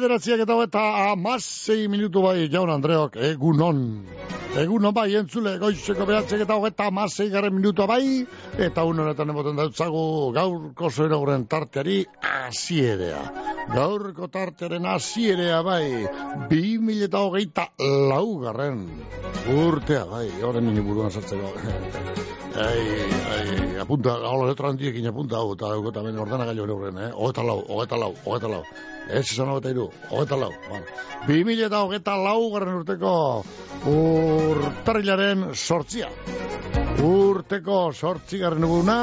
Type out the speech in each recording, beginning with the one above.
Bederatziak eta eta amasei minutu bai, jaun Andreok, egunon. Egunon bai, entzule, goizeko behatziak eta eta amasei garen minutua bai, eta un honetan emoten dautzagu gaurko zoeroguren tarteari asierea. Gaurko tartearen asierea bai, bi mil eta hogeita laugarren urtea bai, horren nini buruan sartzeko. Ai, ai, apunta, hola letra handiekin apunta hau, eta eta ben ordena gailu horren, eh? Ogeta lau, ogeta lau, ogeta lau. Ez esan ogeta iru, ogeta lau. Bueno. Bi mila eta ogeta lau garren urteko urtarrilaren sortzia. Urteko sortzi garren uguna,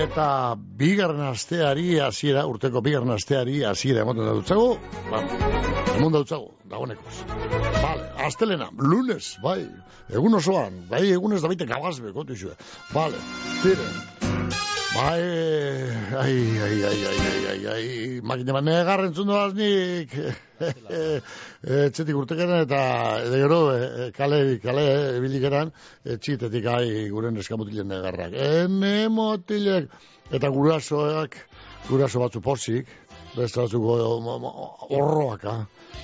eta bigarren asteari hasiera urteko bigarren asteari hasiera emoten da dutzagu, bueno, emon da dutzagu, dagoenekoz. Vale, astelena, lunes, bai, egun osoan, bai, egunez da baite gabazbe, kontu izue. Vale, tire, bai, ai, ai, ai, ai, ai, ai, ai, makine bat negarren zundu nik, etxetik urtekaren eta edo gero e, kale, kale, ebilik eran, etxitetik ai guren eskamutilen negarrak. Ene motilek, eta gurasoak, guraso batzu pozik, beste batzuk horroak, ha?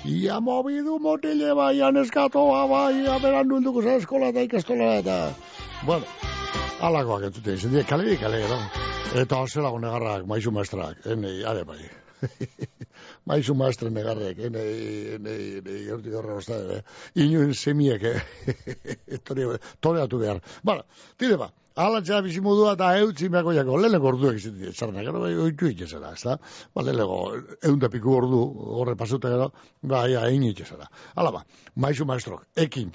Ia mobidu motile bai, aneskatoa bai, aberan nunduko eskola eta ikastola eta... Bueno, alakoak entzute, izan dira, kale, kale, no? Eta oselago negarrak, maizu maestrak, enei, are bai. Maizu maestre negarrek, enei, enei, enei, eurti gorra osta, eh? Inoen semiek, eh? Toreatu behar. Bara, tire ba, Ala txea bizimodua eta eutzi meako jako, leheko orduak izan dira, txarna, gero, bai, oitu itxezera, ez da? Ba, leheko, eunda piku ordu, horre pasuta gero, ba, ia, egin itxezera. Ala ba, maizu maestrok, ekin,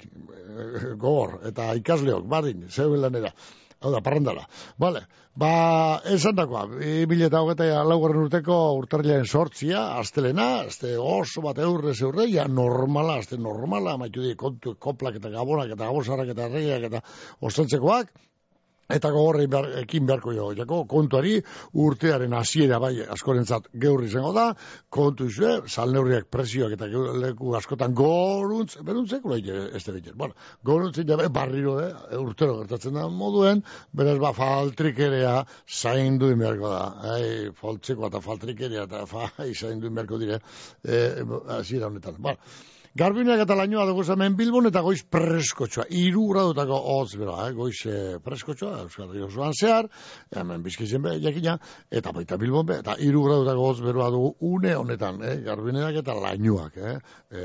gogor, eta ikasleok, bardin, zeuen lanera, hau da, parrandala. Vale, ba, esan dakoa, mila eta hogeta laugarren urteko urtarriaren sortzia, astelena, azte oso bat eurre zeurre, ja normala, azte normala, maitu di, kontu, koplak eta gabonak eta gabosarrak eta reiak eta ostentzekoak, eta gogorrein behar, ekin beharko jo, kontuari urtearen hasiera bai askorentzat geurri izango da, kontu izue, salneurriak presioak eta leku askotan goruntz, beruntzek, ura ez da bueno, goruntzin jabe, barriro, eh, urtero gertatzen da moduen, beraz ba, faltrik erea zaindu beharko da, ai, faltzeko eta faltrik erea eta fa, zaindu beharko dire, eh, hasiera honetan, bueno, Garbinak eta lainoa dugu hemen Bilbon eta goiz preskotxoa. Iru gradutako hotz bera, eh? goiz eh, preskotxoa, Euskal Rio zuan zehar, hemen bizkitzen be, jakina, eta baita Bilbon be, eta iru gradutako hotz beroa dugu une honetan, eh? garbinak eta lainoak. Eh?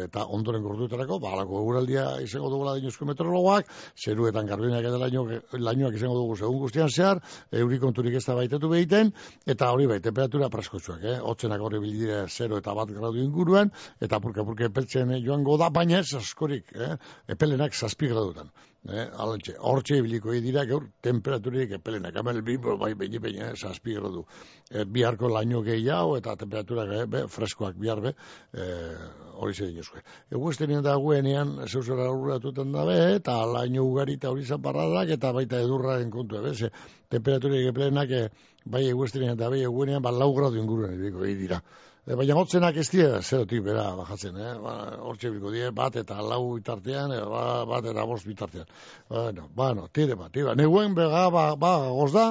Eta ondoren gorduetarako, balako eguraldia izango dugu ladinuzko meteorologoak, zeruetan garbinak eta lainoak, lainoak izango dugu segun guztian zehar, euri konturik ez da baitetu behiten, eta hori bai, temperatura preskotxoak, eh? otzenak hori bildire 0 eta bat gradu inguruen, eta purke-purke peltzen eh, joango da, baina ez askorik, eh? epelenak zazpi gradutan. Eh? Alantxe, hortxe ibiliko dira gaur temperaturik epelenak. Hemen bimbo bai beini beini, eh? zazpi gradu. Eh, biharko laino gehiago eta temperaturak eh? be, freskoak bihar be, eh, hori zer dinozue. Egu ez da guenean, zeuzera urratuten dabe, eta laino ugari eta hori zaparradak, eta baita edurraren kontu, eh? ze temperaturik epelenak, eh, bai egu ez da bai eguenean, ba lau gradu inguruen dira. E, baina hotzenak ez dira, zerotik bera bajatzen, eh? Ba, hortxe biko die, bat eta lau bitartean, e, ba, bat eta bost bitartean. Bueno, bueno, tire bat, tire bat. Neguen bega, ba, ba, goz da,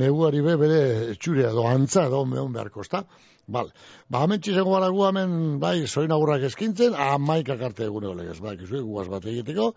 neguari be, bere txurea do, antza edo, mehon beharko, ez da? Bale. Ba, hemen txizango gara gu hemen, bai, zoin agurrak eskintzen, amaika karte egune olegez, bai, kizu, guaz bat egiteko,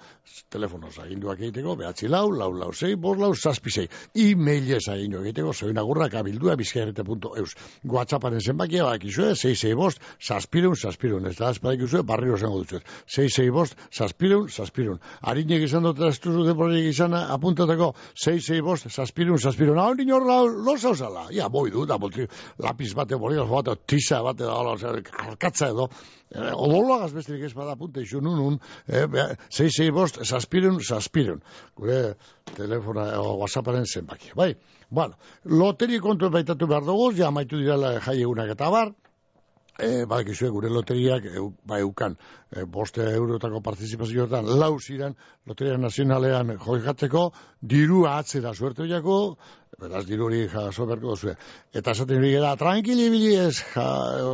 telefonoz aginduak egiteko, behatzi lau, lau, lau, zei, bos, lau, zazpi, zei, e-mailez agindu egiteko, zoin agurrak abildua, bizkairete.eus. Guatzaparen zenbakia, bai, kizu, zei, zei, bost, zazpirun, zazpirun, ez da, espada kizu, barriro zengo dutzu, zei, zei, bost, zazpirun, zazpirun. Harinek izan dut, ez duzu deporik izan apuntatako, zei, zei, bost, zazpirun, zazpirun. Hau, nino, lo, zauzala, ja, boi du, da, boltri, lapiz bate, bolígrafo bat, tisa bat, edo, ala, zer, arkatza edo, eh, odoloagaz ez bada punta isu nunun, eh, zei, zei, bost, saspirun, saspirun, gure telefona, o, whatsapparen zenbaki, bai, bueno, loteri kontu baitatu behar dugu, ja maitu dira jai egunak eta bar, E, ba, gure loteriak, e, ba, eukan, e, boste eurotako partizipazioetan, lau ziren, loteria nazionalean joikatzeko, diru atzera suerte jako, beraz, diru hori jaso berko duzue. Eta esaten hori gara, tranquili bili ez, ja,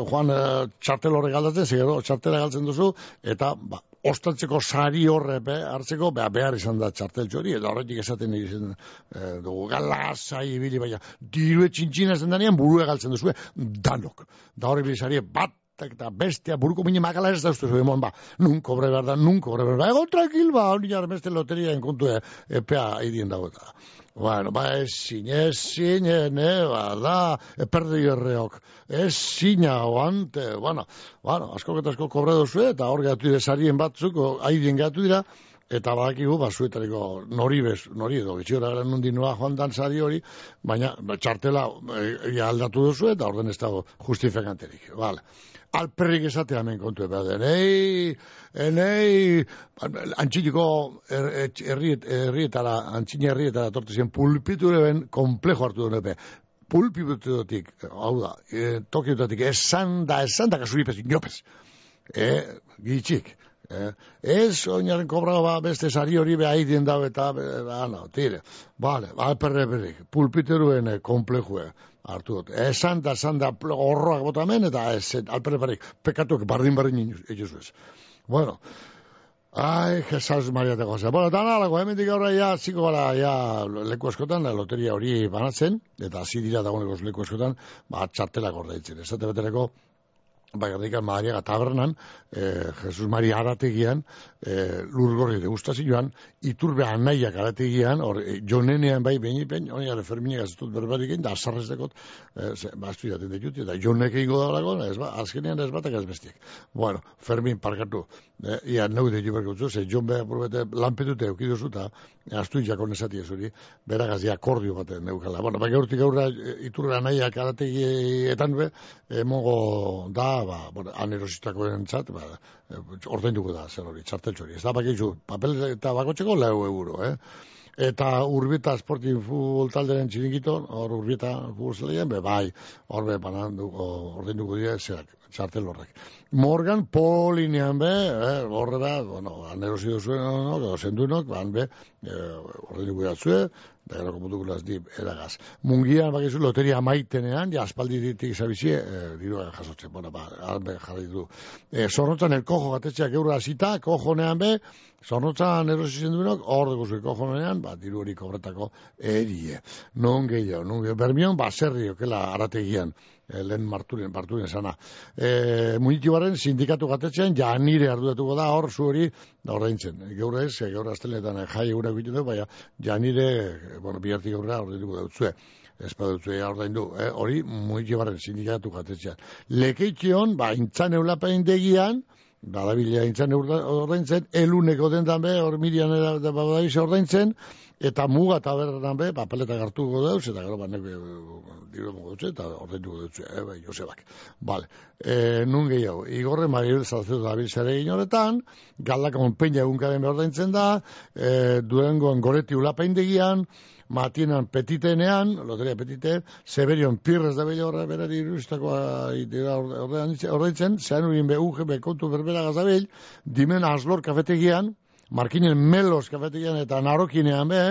Juan, e, txartel horre galdatzen, zero, txartela galtzen duzu, eta, ba, ostantzeko sari horre be, hartzeko, beha, behar izan da txartel txori, eta horretik esaten izan e, dugu, galazai ibili, baina, diru etxintxina zen danean, burue galtzen duzu, danok. Da horre bilizari, bat eta bestia, buruko mini makala ez da uste zuen, ba, nun kobre behar da, nun kobre behar da, egon tranquil, ba, hori jarra beste loteria enkontu e, epea idien dago eta. Bueno, ba, ez zin, ez zin, ne, ba, da, eperdi erreok, ez zin, oante, bueno, bueno, asko eta asko kobre dozu, eta hor gatu desarien batzuk, haidien gatu dira, eta badakigu basuetariko nori bez, nori edo bitxiora gara nundi noa joan dantzari hori, baina txartela e, aldatu duzu eta orden ez dago justifekanterik. Vale. Alperrik esatea hemen kontu eba den. Ei, enei, antxiniko herrietara, antxin herrietara tortu zen pulpiture komplejo hartu duen epe. Pulpituretik, hau da, e, tokiutatik, esan da, esan da, kasuripez, inopez. E, gitxik. Eh? Ez oinaren kobrao ba, beste sari hori beha idien dau eta ano, tire. Vale, alperre berrik, pulpiteruen eh, komplejue hartu dut. Esan da, esan da, horroak botamen eta ez, alperre berrik, pekatuak bardin bardin egin ez. Bueno, Ai, Jesus Maria de Jose. Bueno, eta nalako, hemen dik aurra, ja, ziko gara, ja, leku eskotan, la loteria hori banatzen, eta hasi dira dagoeneko leku eskotan, ba, txartelak ordaitzen. Ez betereko, bakarrikan Mariaga tabernan, e, Jesus Maria arategian, e, lurgorri de gustazioan, iturbe anaiak arategian, hor, e, jonenean bai behin ipen, hori gara ferminek ez dut berbarik egin, da azarrez dekot, e, ba, estu jaten dekut, eta jonek egingo da ez ba, azkenean ez batak ez bestiek. Bueno, Fermin parkatu, e, ia neu de juberko zu, ze jon behar burbete lanpetute eukiduzu, eta astu jakon esati ez hori, beragaz ja kordio baten neukala. Bueno, bai gaurtik aurra, iturbe anaiak arategietan be, emongo da, ba, bueno, anerositako entzat, ba, ordainduko da, zer hori, txarteltxo hori. Ez da, bakizu, papel eta bakotxeko lau euro, eh? Eta urbita sportin futbol talderen txiringito, hor urbita futbol zelaien, be, bai, hor be, bananduko, ordainduko dira, zerak, txartel horrek. Morgan, polinean be, eh, horre da, bueno, anerosido zuen, no, no, zenduenok, ban be, eh, dira zuen, da gero komutuko dip eragaz. Mungia bakizu loteria maitenean, ja aspaldi ditik zabizie, e, dirua jasotzen, bueno, ba, albe jarri du. E, zornotzan el kojo gatetxeak eurra zita, kojo nean be, zornotzan erosi zenduenok, hor dugu zuen kojo nean, ba, diru hori kobretako erie. Non gehiago, non gehiago, bermion, ba, zerri okela arategian, e, lehen marturen, marturen sana. E, Munitibaren sindikatu gatetxean, ja nire arduratuko da, hor zu hori, da ordaintzen. Gaur ez, gaur asteletan jai egura egitu du, baina ja nire, bueno, bihartik aurrera ordainduko dautzue. Ez badutzue ordaindu, eh? hori Munitibaren sindikatu gatetxean. Lekeitxion, ba, intzan eulapain degian, Badabilea intzan ordaintzen, eluneko dendan be, hor mirian ordaintzen, eta muga eta berran be, papeleta gartuko dauz, eta gero banek diru dugu dutxe, eta orden dugu dutxe, e, bai, Josebak. Vale. E, nun gehiago, igorre Mariel Salcedo da bilzare inoretan, galdaka onpeina egunkaren behar daintzen da, e, duengoan goreti ulapaindegian, Matinan petitenean, loteria petite, Severion Pirres da bello horre berari irustakoa ordaintzen, zehan urin be UGB kontu berbera gazabel, dimen aslor kafetegian, Markinen Melos kafetegian eta Narokinean be,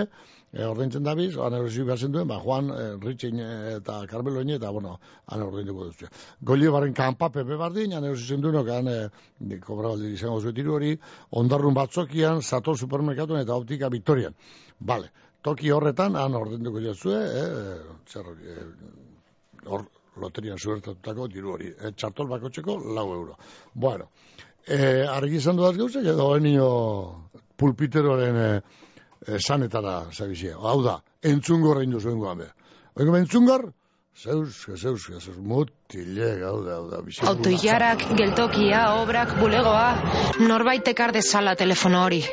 e, ordaintzen dabiz, han erosi behazen duen, ba, Juan e, Ritxin eta Carmelo eta, bueno, han ordaintuko duztu. Goli barren kanpa pepe bardin, han erosi zen duen, han e, kobra baldi izango zuetiru hori, ondarrun batzokian, Sator Supermerkatuan eta Optika Victorian. Vale, toki horretan, han ordaintuko duzue, e, zer hori, e, hor, loterian zuertatutako diru hori. E, txartol bakotxeko, lau euro. Bueno, e, argi izan duaz gauzak, edo enio pulpiteroaren e, sanetara zabizia. Hau da, entzungor egin duzu engoan be. Oiko entzungor? Zeus, zeus, zeus, mutile, hau da, hau da. Autoiarak, geltokia, obrak, bulegoa, norbaitek arde sala telefono hori.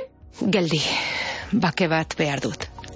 Geldi, bake bat behar dut.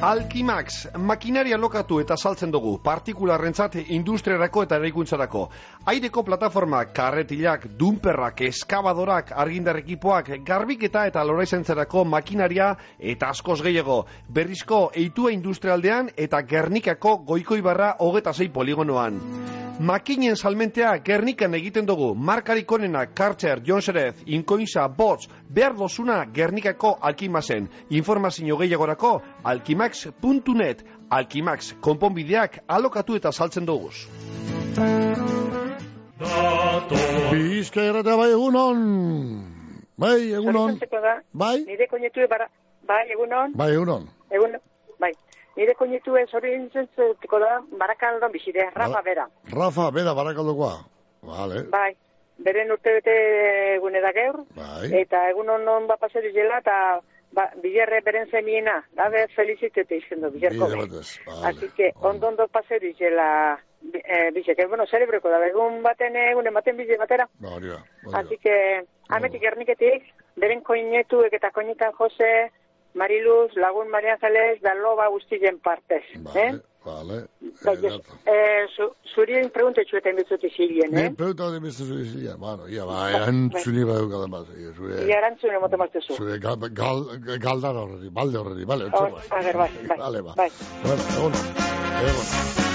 Alkimax, makinaria lokatu eta saltzen dugu, partikularrentzat industriarako eta eraikuntzarako. Aireko plataforma, karretilak, dumperrak, eskabadorak, argindar ekipoak, garbiketa eta loraizentzarako makinaria eta askoz gehiago. Berrizko eitua industrialdean eta gernikako goikoibarra hogeta zei poligonoan. Makinen salmentea Gernikan egiten dugu. Markarik onena Karcher, Jonserez, Inkoinza, Bots, behar dozuna Gernikako Alkimazen. Informazio gehiagorako alkimax.net. Alkimax, konponbideak alokatu eta saltzen dugu. Dator Bizkaia bai egunon. Bai, egunon. Bai? nire koinetue bara, bai, egunon, Bai, egunon. egun, bai. Nire koinetue zoriontzeko da, barakaldon bizide, Rafa Bara- bera. Rafa, bera, barakaldokoa. Vale. Bai, beren urte bete egune da geur, Bai. eta egunon non bat paseri zela, eta ba, bilerre beren zemiena, gabe felizitete izendo, bilerko. Bide batez. Vale. Así que, ondo ondo paseri zela, eh, bizek, bueno, zerebreko da, egun baten, egunen baten bize batera. Ba, hori da. Así que, ametik erniketik, beren koinetuek eta koinetan Jose, Mariluz, Lagun Maria Ángeles, da loba guztien partez. Vale, Eh? Vale. Eh, zu, zuri preguntetxu eta inbetzuti zilien, eh? Ni pregunta hori zuri zilien. Bueno, ia ba, erantzuni ba dukada bat. Zure, ia erantzuni emote maztezu. Zure gal, gal, galdar horreri, balde horreri, bale, entzu ba. Ager, bai, bai. Bale, ba. Bai. Bueno, egon. Egon.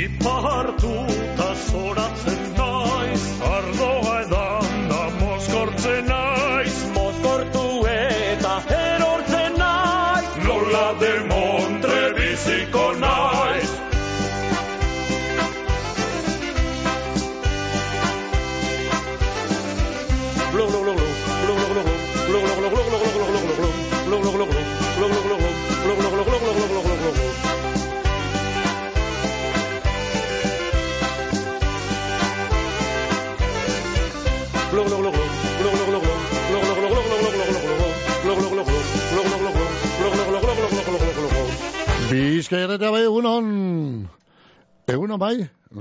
Ipartu eta zoratzen naiz ardoa edan. Bizkaia bai egunon. Egunon bai?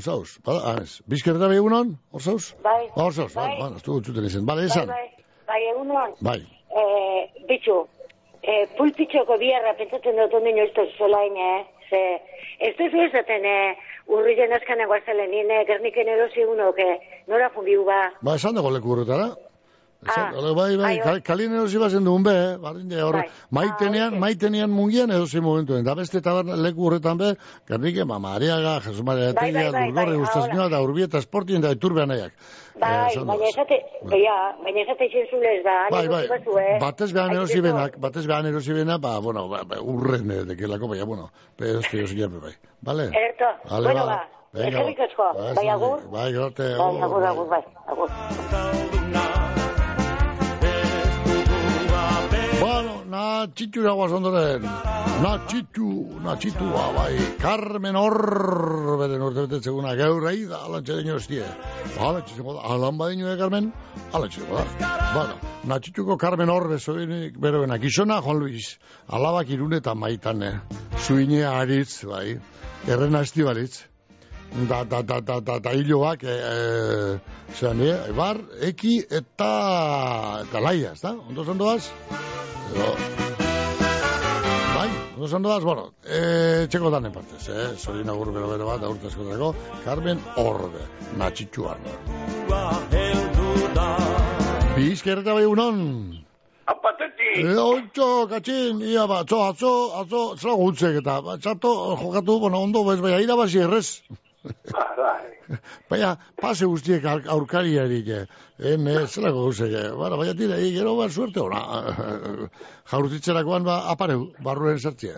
Zauz? Bada, ah, ez. Bizkaia bai egunon? Zauz? Bai. Zauz, Bai. bai. Bueno, ez dugu txuten izan. Bale, Bai, esan. bai, bai, egunon. Bai. Eh, bitxu, eh, pulpitxoko biarra pentsatzen dut ondino ez dut zelain, eh? Ze, ez duzu esaten, eh, urrilen askanen guazelen, nire gerniken erosi unok, eh, nora fundiu ba. Ba, esan dago leku horretara. Ah. ole, bai, bai, Ai, ka, bai. kalien erosi bazen duen be, eh? Bardin de hor, Bai. maitenean, Ah, maitenean mungian edozi momentuen. Da beste taberna leku horretan be, garnike, ma, Mariaga, Jesus Maria Bai, bai, Etegia, bai, Durgorre, bai, Ustazioa, da Urbieta Esportien, da Iturbe anaiak. Bai, Eh, baina esate, Bai. ja, baina esate izen zulez da, Bai, bai, bazu, eh? batez behan erosi benak, batez behan erosi bena, ba, bueno, ba, ba, urren eh, dekelako, baina, bueno, pero ez erosi jabe, bai. Vale? Ederto, Vale, bueno, ba. ba, Venga, ba, bai, agur? Bai, Bai, agur, agur, bai, agur. Bueno, na txitxura guaz ondoren. Na txitxu, na txitxua, bai. Carmen hor, beren urte betetzeguna, gaur ahi da, alantxe dino estie. Alantxe zengo da, alan badino, eh, Carmen? Alantxe zengo da. Bueno, na txitxuko Carmen hor, bezoenik beroena. Gizona, Juan Luis, alabak irune eta maitane. Zuine aritz, bai. Errena estibalitz. Da, da, da, da, da, da hiloak, e, e, zean, e, Ibar, Eki eta, eta Laia, ez da? Ondo zandoaz? Edo... Bai, ondo zandoaz, bueno, e, txeko danen partez, eh? Zorina guru bero bero bat, aurte askotarako, Carmen Orde, natxitxuan. Bizkerreta bai unon. Apateti, E, ontxo, katxin, ia ba, atzo, atzo, atzo, zela gutzek eta, ba, txarto, jokatu, bueno, ondo, bez, baina, irabazi errez. Bai, Baina, pase guztiek aur- aurkariarik, eh, en, eh, zelako gauzek, eh, bara, baina tira, eh, gero ba, suerte ona, jaurtitzerakoan ba, apareu, barruen zertzia.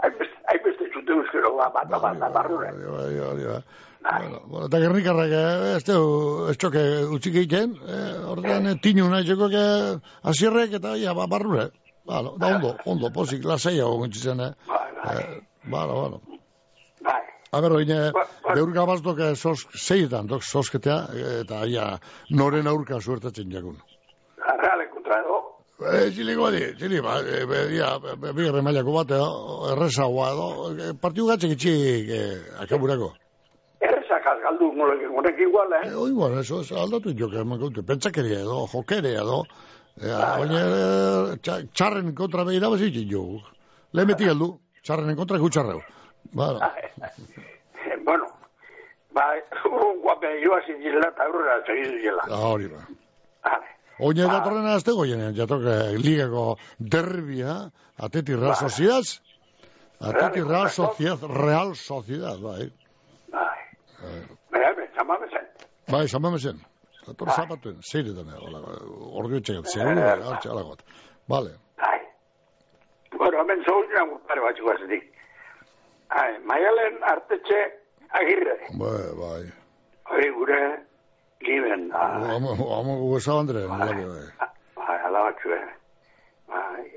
hainbeste zute euskero ba, bat, bat, bat, barrure. Bai, bai, bai, bai. Bueno, bueno, eta gernikarrak, eh, ez teu, ez txoke utzik egiten, eh, ordean, eh, tinu nahi txoko, eh, asierrek, eta, ja, ba, barrure. Balo, da ondo, ondo, posik, lasaia gogontzitzen, eh. Bai, bai, A ber, oine, ba, ba- ba- deur gabaztok sos, seietan, dok, sosketea, eta aia, noren aurka suertatzen jakun. Arrale kontra, no? E, eh, txili godi, txili, ba, e, eh, be, dia, be, be, be, mailako bat, erresa guad, do, e, eh, partiu gatzek itxi, e, akaburako. Erresa kasgaldu, gorek igual, eh? E, o, igual, eso, eso aldatu joke, emakute, pentsakeria edo, jokeria edo, bai, oine, bai. e, txarren kontra behirabazitzen jo, le meti galdu, bai. txarren kontra gutxarreu. Bueno, bueno, ba, urrun guape joa zintzila eta aurrera segizu zela. da hori ba. Vale. Oine Ba. datorren azte goienean, jatok ligako derbia, ateti Real Sociedad, ateti Real Sociedad, Real Sociedad, bai. Bai. Zamame zen. Bai, sama mezen. Dator Bai. zapatuen, zeiretan, hola, ordu etxegat, seguro, hartxe alagot. Vale. Bai. Bueno, hemen zauzina gurtare batxiko azetik. Bai, maialen artetxe agirre. Bai, bai. Hori gure liben da. Amo, amo, guesa Andre, bai, bai. Bai, ala batxue. Bai,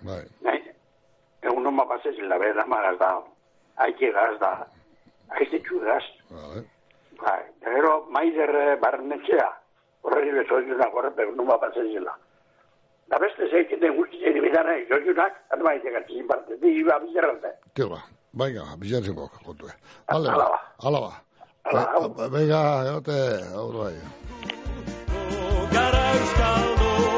Bai, nahi, egun noma pasezin la bera magaz da. Aike gaz da. Aite txudaz. bai. Bai, da gero maider barnetxea. Horreri bezoizuna horrepe egun noma pasezin la. Da beste zeiketen guztien ibidana, joiunak, atmaite gatzin parte, di iba bizarrante. Tio ba, venga, bilatzen bok, kontue. Vale, Ala ba. ala ba. Ala, hau. Be- Venga, egote, hau bai. gara euskalduna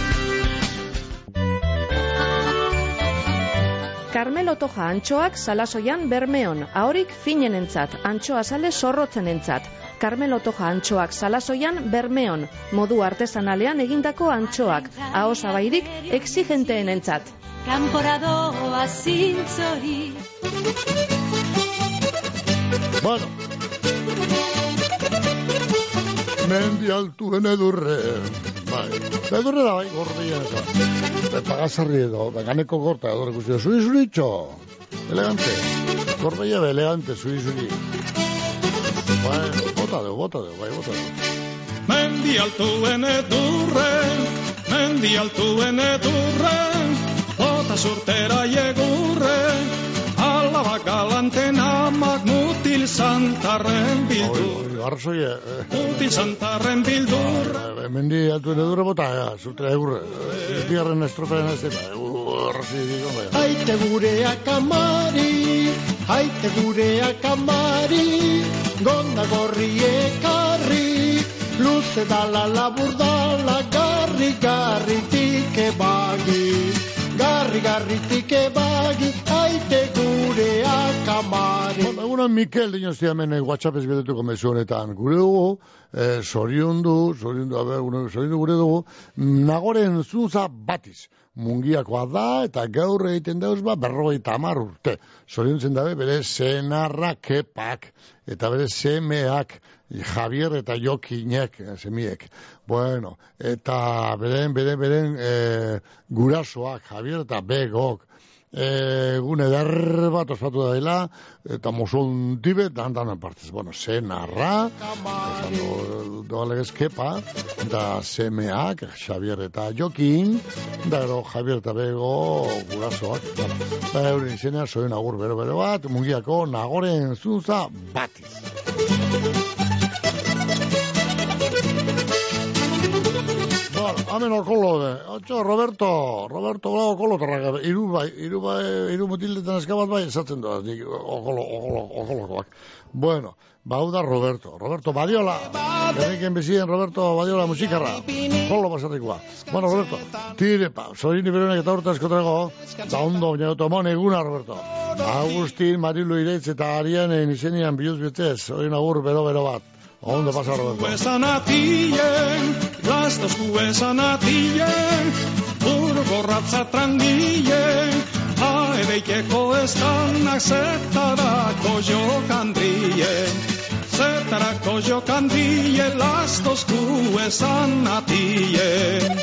Carmelo Toja antxoak salasoian bermeon, ahorik finenentzat, antxoa sale zorrotzenentzat. Carmelo Toja antxoak salasoian bermeon, modu artesanalean egindako antxoak, aho zabairik exigenteenentzat. Kanpora doa zintzori Bueno. Mendi altuen edurre. Bai. Edurre da bai, gordia eza. Be, pagasarri edo, beganeko gorta edo ikusi. Zuri zuritxo. Elegante. Gordia be, elegante, zuri zuri. Bai, bota deu, bota deu, bai, bota deu. Mendi altuen edurren, mendi altuen edurren, bota surtera iegurren, alaba galanten amak mutil santarren bildur. oi, arrazoi, eh, Mutil santarren bildur, eh, mendi altuen edurre bota, ja, zutra egurre. Bigarren estrofaren ez dira, arrazoi digo, bai. Haite gure akamari, haite gure akamari, gonda gorri ekarri, luze dala labur dala, garri garritik ebagi, garri garritik ebagi, haite gure akamari. Bueno, egunon Mikel dinostia hemen eh, WhatsApp ez betetuko mezu honetan. Gure dugu, eh, zoriondu, zoriondu, a ber, gure- zoriondu gure dugu, nagoren zuntza batiz. Mungiakoa da, eta gaur egiten dauz ba, berrogeita hamar urte. Zoriontzen dabe, bere senarra kepak, eta bere semeak, Javier eta Jokinek, eh, semiek. Bueno, eta beren, beren, beren, eh, gurasoak, Javier eta Begok, e, gune eder bat ospatu da dela, eta mozon dibe, dan danen partez. Bueno, ze narra, esan do, doalegez kepa, da semeak, Xavier eta Jokin, da gero Javier eta Bego gurasoak. Da euren izena, soen agur bero-bero bat, mungiako nagoren zuntza batiz. Hemen okolo de. Otxo, Roberto, Roberto, bla, okolo tarraga. Iru bai, iru bai, iru mutildetan eskabat bai, esatzen doa, nik, okolo, okolo, okolokoak. Bueno, bau da Roberto. Roberto Badiola. Gerniken bizien Roberto Badiola musikarra. Kolo basarrikoa. Bueno, Roberto, tire pa, sorini beronek eta urte askotrego, da ondo, baina otomon eguna, Roberto. Agustin, Marilu Ireitz eta Arianen izenian bihuz bitez, hori agur bero-bero bat. Ondo pasa, Roberto. esan atien, gaztosku esan atien, burgo ratza trangien, haebeikeko estanak zetarako jokandrien. Zetarako jokandrien, lastosku esan atien.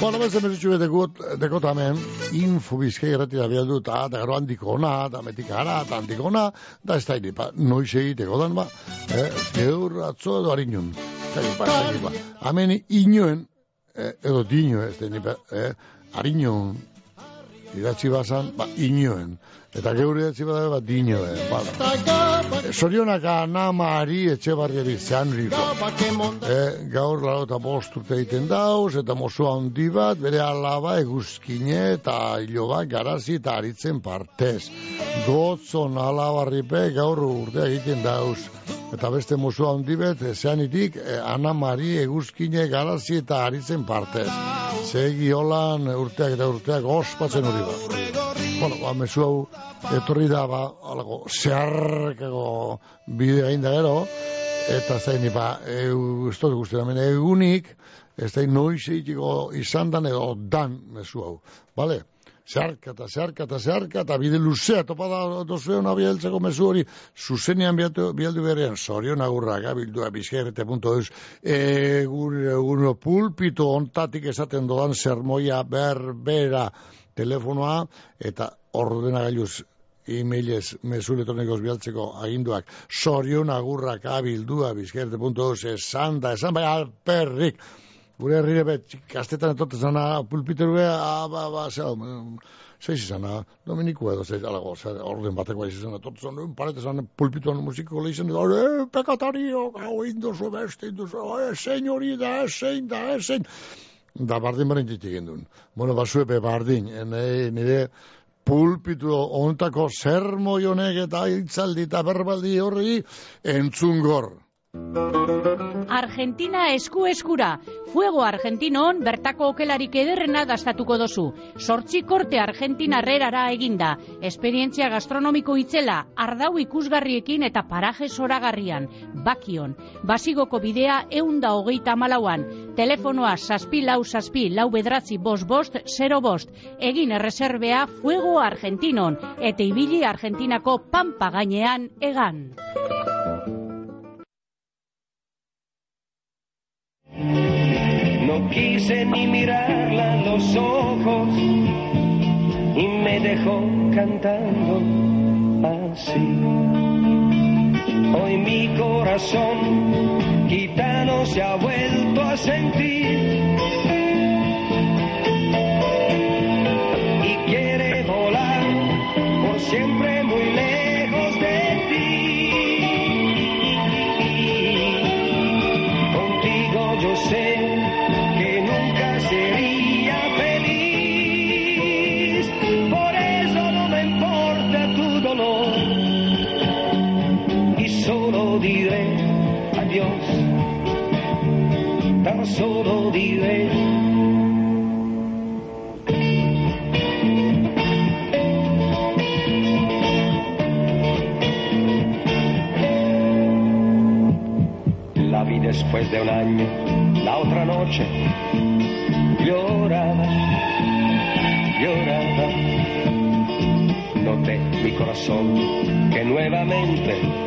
Beste mesutxu dekot, dekot hemen, info bizkai errati da behar dut, eta gero handiko ona, eta metik ara, eta handiko ona, da ez da hiri, pa, noiz egiteko dan, ba, eh, geur atzo edo harinun. Da hiri, ba. Hemen inoen, eh, edo dino ez da pa, eh, harinun, idatzi bazan, ba, inoen. Eta geur idatzi bada, ba, dinoen, bala. Sorionak anamari etxe barriari zean riko. E, gaur lau eta bost urte egiten dauz, eta mozua handi bat, bere alaba eguzkine eta iloba garazi eta aritzen partez. Gotzon alabarripe gaur urte egiten dauz. Eta beste mozua handi bat, zeanitik, e, anamari eguzkine garazi eta aritzen partez. Segi holan urteak eta urteak ospatzen hori bat. Bueno, ba, mesu hau, etorri da, ba, alago, zeharkako bidea inda gero, eta zaini, ba, eu, ez dut guztien, hemen egunik, ez da noiz egiteko izan dan edo dan mesu hau, bale? Zeharka eta zeharka eta zeharka eta bide luzea topa da dozuen abieltzeko mesu hori zuzenean bialdu, bialdu berean zorion agurra gabildua bizkerrete.eus egun, egun pulpito ontatik esaten dodan sermoia berbera telefonoa eta ordenagailuz e-mailez mezu elektronikoz bialtzeko aginduak. Sorion agurrak abildua bizkerte.eus esan da, esan bai alperrik. Gure herrire bet, kastetan etote zana pulpiteru ba, ba, zera, zeiz izana, Dominiku edo zeiz, alago, zer, orden bateko baiz izana, etote zan, parete zan, pulpituan musiko lehizen, e, pekatario, gau indozu, beste indozu, e, senyori da, zein da, zein, da bardin baren ditik gendun. Bueno, basue be bardin, nire, nire pulpitu ontako sermo jonek eta hitzaldi eta berbaldi horri entzungor. Argentina esku eskura. Fuego Argentinon bertako okelarik ederrena dastatuko dozu. Sortzi korte Argentina herrerara eginda. Esperientzia gastronomiko itzela, ardau ikusgarriekin eta paraje zoragarrian. Bakion. Basigoko bidea eunda hogeita malauan. Telefonoa saspi lau saspi lau bedratzi bost bost zero bost. Egin erreserbea Fuego Argentinon. Eta ibili Argentinako pampa gainean egan. No quise ni mirarla los ojos y me dejó cantando así. Hoy mi corazón gitano se ha vuelto a sentir. Y quiere volar por siempre você noche, lloraba, lloraba. Noté mi corazón que nuevamente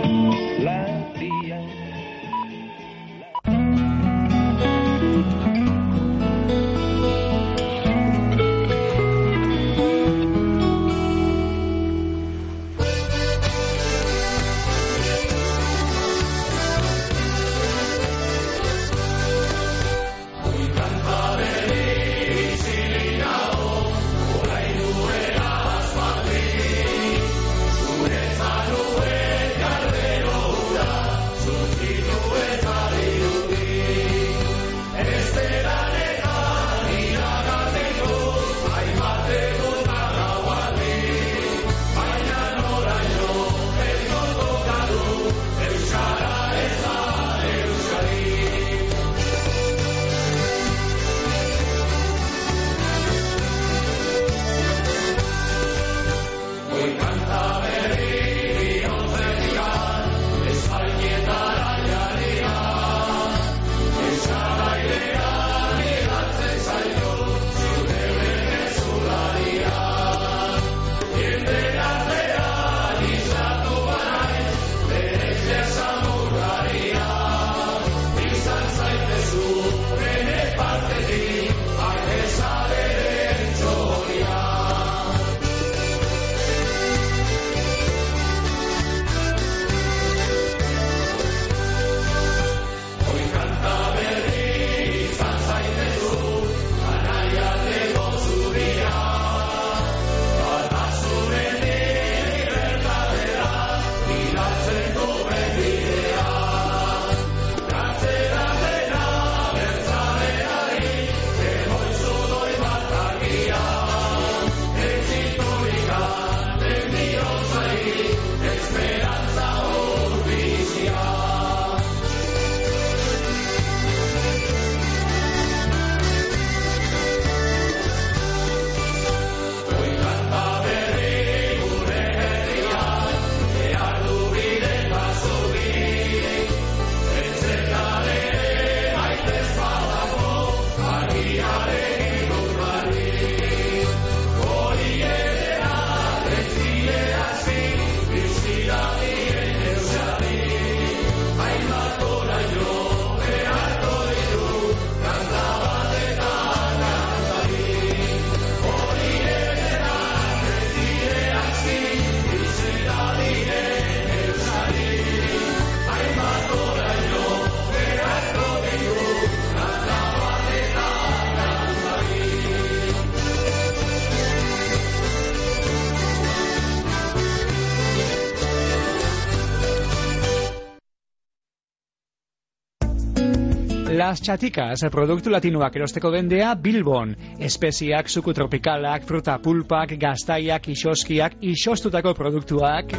Chaticas, produktu latinoak erosteko dendea Bilbon. Espeziak, suku tropikalak, fruta pulpak, gaztaiak, isoskiak, isostutako produktuak.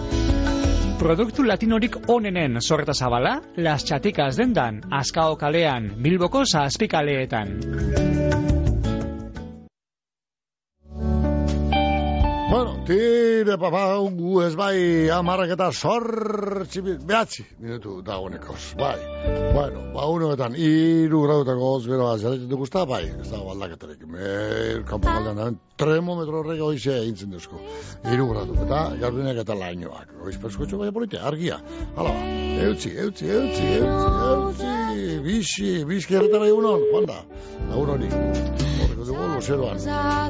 Produktu latinorik onenen sorta zabala, Las Chaticas dendan, Azkao kalean, Bilboko zazpikaleetan. Bueno, tire papa, gu ez bai, amarrak eta sortzi, behatzi, minutu dagoenekoz, bai. Bueno, ba, unoetan, iru graudetako hoz, bero, azaletzen dugu ezta, bai, ez dago aldaketarik. Mer, kanpo galdean daben, termometro horrek hoize egintzen duzko. Iru gradu, eta garbinak eta lainoak. Hoiz perskotxo bai politia, argia. Hala ba, eutzi, eutzi, eutzi, eutzi, eutzi, bixi, bixi erretara egunon, joan da. Horreko dugu, luzeroan,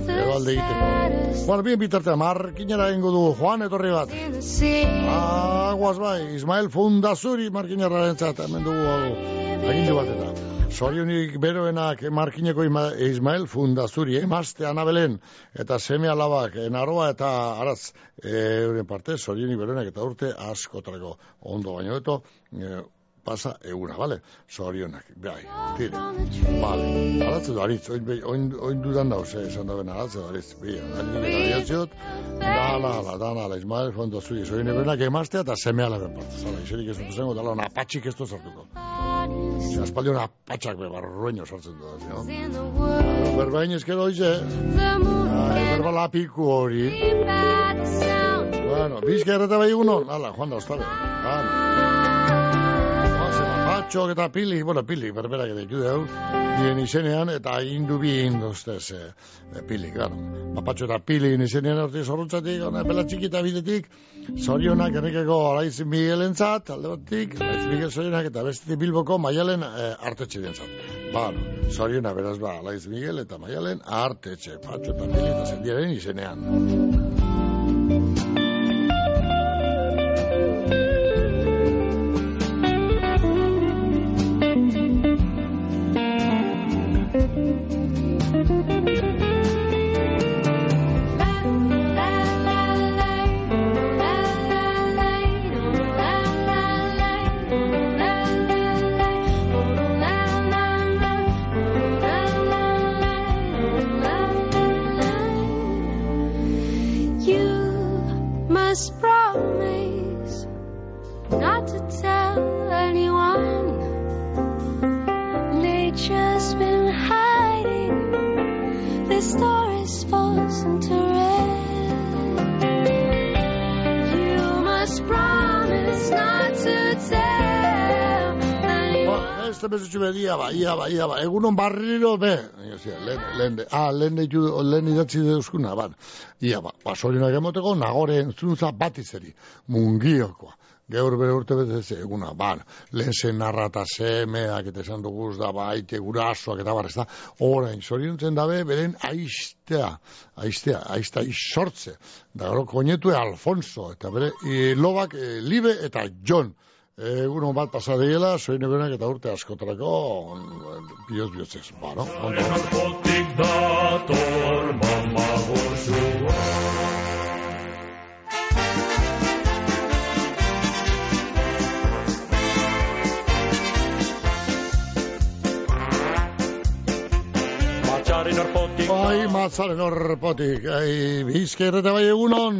gero alde egiteko. Bueno, bien bitartea, markinera egingo dugu, Juan etorri bat. Aguaz bai, Ismael Fundazuri markinera entzat, hemen dugu agindu bat eta. Zorionik beroenak markineko Ismael Fundazuri, emazte Anabelen, eta seme alabak, eh, naroa eta araz, eh, euren parte, zorionik beroenak eta urte askotarako ondo baino eto, eh, pasa eguna, bale? Zorionak, bai, tire. Bale, aratze du aritz, oin, oin, oin dudan dauz, esan daben aratze du aritz, bi, aldi gara jatziot, dala, ala, dana, ala, Ismael Fondo zui, zorionik beroenak emaztea eta seme alaben parte, zala, iserik ez dut zengo, dala, ona apatxik ez dut sartuko. Zer, aspaldi ona apatxak be, barrueño sartzen du, no? Berbain ezkero hoize, ai, berba lapiku hori. Bueno, bizka erreta bai egunon, ala, Juan da, ostabe. Patxok eta pili, bueno, pili, berberak eta ikude hau, nien izenean, eta indu bi induztez, eh, eh, pili, claro. Ba, patxo eta pili izenean orti zorrotzatik, ona, bela txikita bidetik, zorionak errekeko Araiz Miguel entzat, alde batik, Araiz Miguel zorionak eta bestetik Bilboko Maialen eh, artetxe dientzat. Ba, no, zorionak beraz ba, Araiz Miguel eta Maialen artetxe, patxo eta pili eta zendiaren izenean. Beste bezutxu be, ia ba, ia ba, ia ba, egunon barriro be. Osea, lehen, lehen, de- ah, lehen, deitu, lehen idatzi deuskuna, ban. Ia ba, basorionak emoteko, nagore entzuntza bat izeri, mungiokoa. Gaur bere urte betez eguna, ban, lehen zen narra eta semeak eta esan duguz da, baite gurasoak eta bar, ez da, orain, zoriontzen dabe, beren aiztea, aiztea, aiztea izortze, da gero koinetue Alfonso, eta bere, e, lobak, e, Libe eta John, Egun bat pasa diela, soin egunak eta urte askotarako, bioz bihotzez, ba, no? Ondo. Albotik dator mama goxua Matxaren orpotik Bai, matzaren horrepotik, ai, bizker eta bai egunon,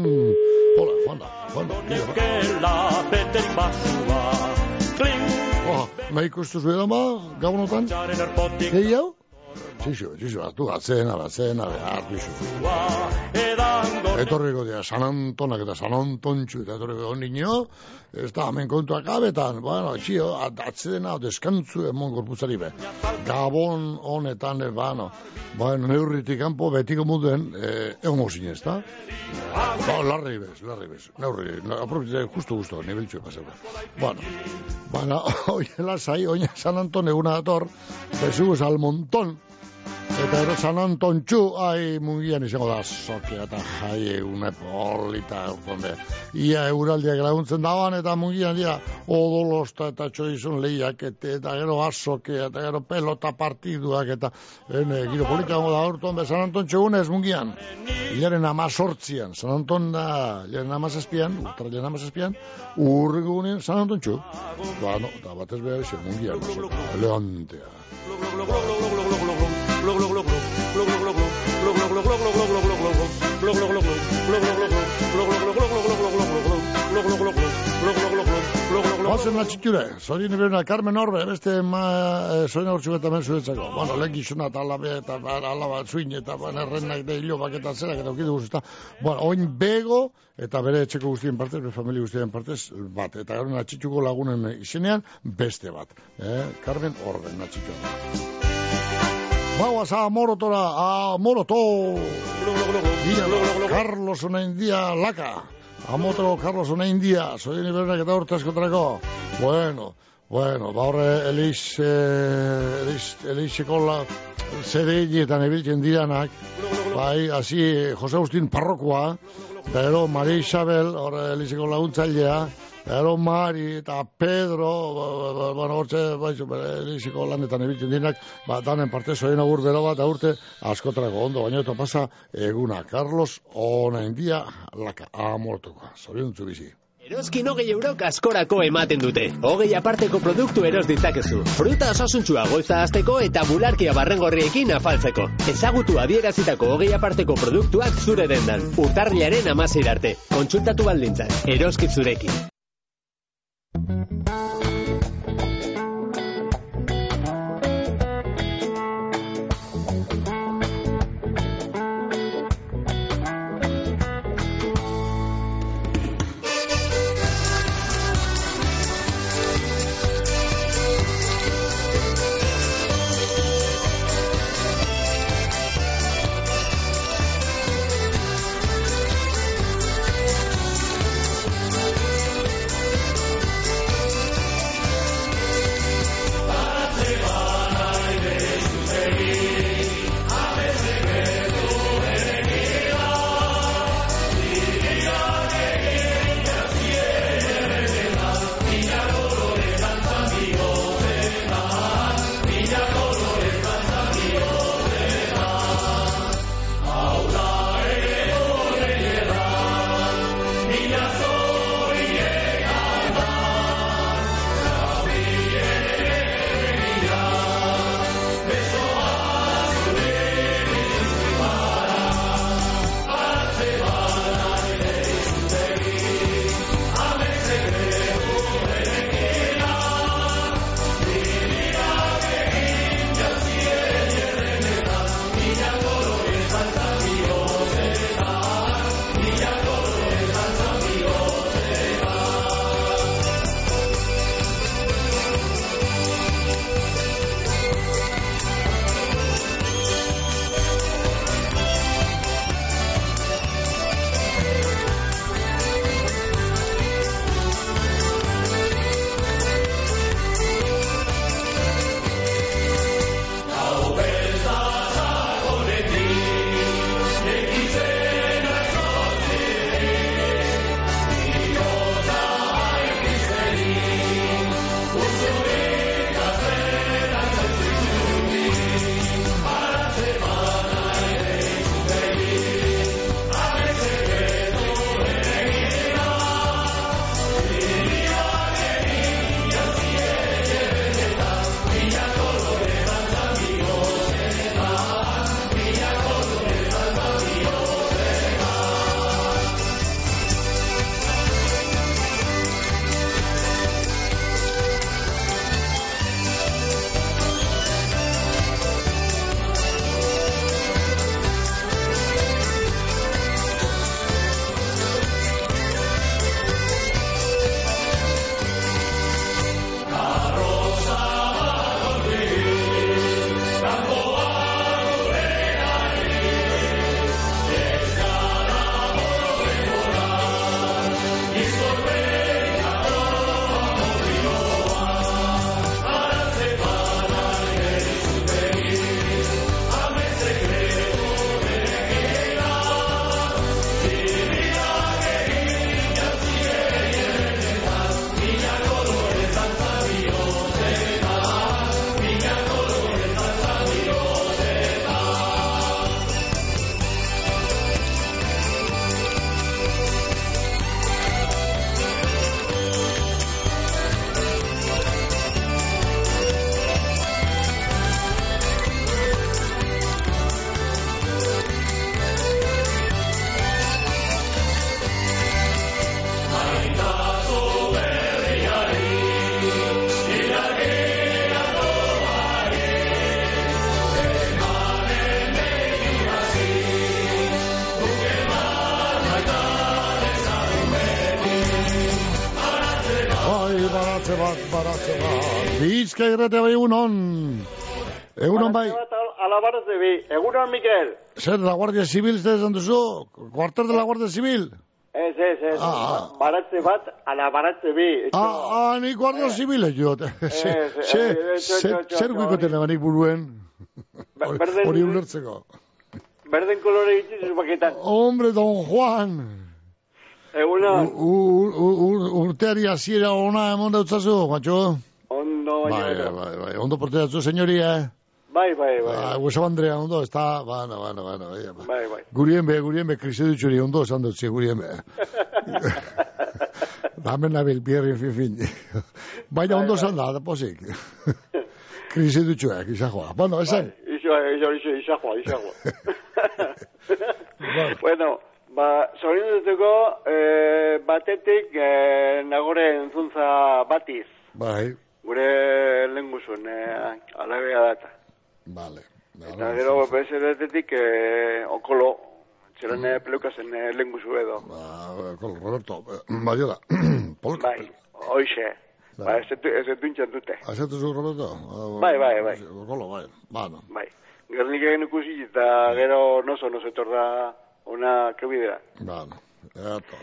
Hola, Juanda, Juanda. Nekela beterik basua Kling Oh, nahi ikustu zuen ama, gabonotan? hau? Txixo, txixo, hartu atzena, atzena, hartu isu. Edango Etorriko dira, San Antonak eta San Antontxu, eta etorriko nino, ez da, hemen kontuak abetan, bueno, txio, at- atzedena, deskantzu emon gorputzari be. Gabon honetan, e, bueno, bueno, neurritik kanpo betiko muden, eh, egon mozin ez da? Ba, larri bez, larri bez, neurri, aprobetxe, justo, justo, nibiltxu pasau. Bueno, bueno, oiela zai, oina San Anton eguna dator, bezuguz al montón, Eta ero San Anton txu, ai, mungian izango da, sokia eta jai egune polita urkonde. Ia euraldiak laguntzen daban, eta mungian dira, odolosta eta txoizun lehiak, eta, gero asoke, eta gero pelota partiduak, eta ene, giro polita gongo da urton, be San Anton txugunez mungian. Ilaren amazortzian, San Anton da, ilaren amazazpian, urtarrilean amazazpian, urrigunen San Anton txu. Ba, no, eta batez behar izan mungian, elegantea. Bazen natxiture, zorien iberena, Carmen Orbe, beste ma, e, zoina hortzu eta men zuretzako. Bueno, lehen gizuna eta alabe eta ba, alaba zuin eta errenak da hilo baketa zerak eta okidu guztietan. Bueno, oin bego eta bere etxeko guztien partez, bere familia guztien partez, bat. Eta gero natxituko lagunen izenean, beste bat. Eh? Carmen Orbe, natxitu. Vamos a Morotora, a Moroto. Carlos una india laca. A Carlos una india. Soy Ibernak eta urte askotarako. Bueno, bueno, ba horre Elis, eh, Elis, Eliseko la, zedeietan ebiltzen diranak. Bai, hasi Jose Agustin parrokoa. Eta gero Maria Isabel, horre Eliseko laguntzailea. Ero Mari eta Pedro, ba, ba, ba, bueno, hortze, baizu, elisiko lanetan ebiltzen dinak, ba, danen parte zoien agur bero bat, aurte, askotarako ondo, baina eta pasa, eguna, Carlos, ona india, laka, amortuko, zoriontzu bizi. Eroskin hogei eurok askorako ematen dute. Hogei aparteko produktu eros ditzakezu. Fruta osasuntsua goiza azteko eta bularkia barrengorriekin afaltzeko. Ezagutu adierazitako hogei aparteko produktuak zure dendan. Urtarriaren amazeir arte. Kontsultatu baldintzak. Eroskit zurekin. Thank you. Egunon, Mikel. Zer, la Guardia Civil, ez esan duzu? Kuartel de la Guardia Civil? Ez, ez, ez. Ah. Baratze bat, alabaratze bi. Ah, ah, ni Guardia Civil jo. Ze, eh, eh, eh, txo, zer guikoten abanik buruen? Hori- ulertzeko. Berden kolore itzizu baketan. Hombre, don Juan. U- Urteari hasiera ona emon dautzazu, Juancho? Ondo, Bai, baina. bai, bai. Ondo porteatzu, senyoria. Bai, bai, bai. Ah, Huesa Andrea, ondo, ez da, bana, bana, bana, bai, bai. Bai, bai. Gurien be, gurien be, krisi dutxuri, ondo esan dut, gurien be. Damen nabil, bierri, fin, fin. Baina Bai, ondo bai. esan da, da posik. krisi dutxuak, izajoa. Bueno, esan. Iso, iso, iso, isajoa, isajoa. bueno, ba, zorien dutuko, eh, batetik, eh, nagore entzuntza batiz. Bai, Gure lenguzun, eh, alabea data. Vale. Eta gero, bezeretetik, eh, okolo, txeran eh, pelukazen eh, lenguzu edo. Ba, kol, Roberto, eh, baiola. Polk, Bai, hoxe. Ba, ez dut- ez dut duntxan dute. Azetu zu, Roberto? Ah, Bai, bai, bai. Kolo, bai, bano. Bai. Gernik egin ikusi eta gero noso noso etorra ona kebidea. Bano, eto.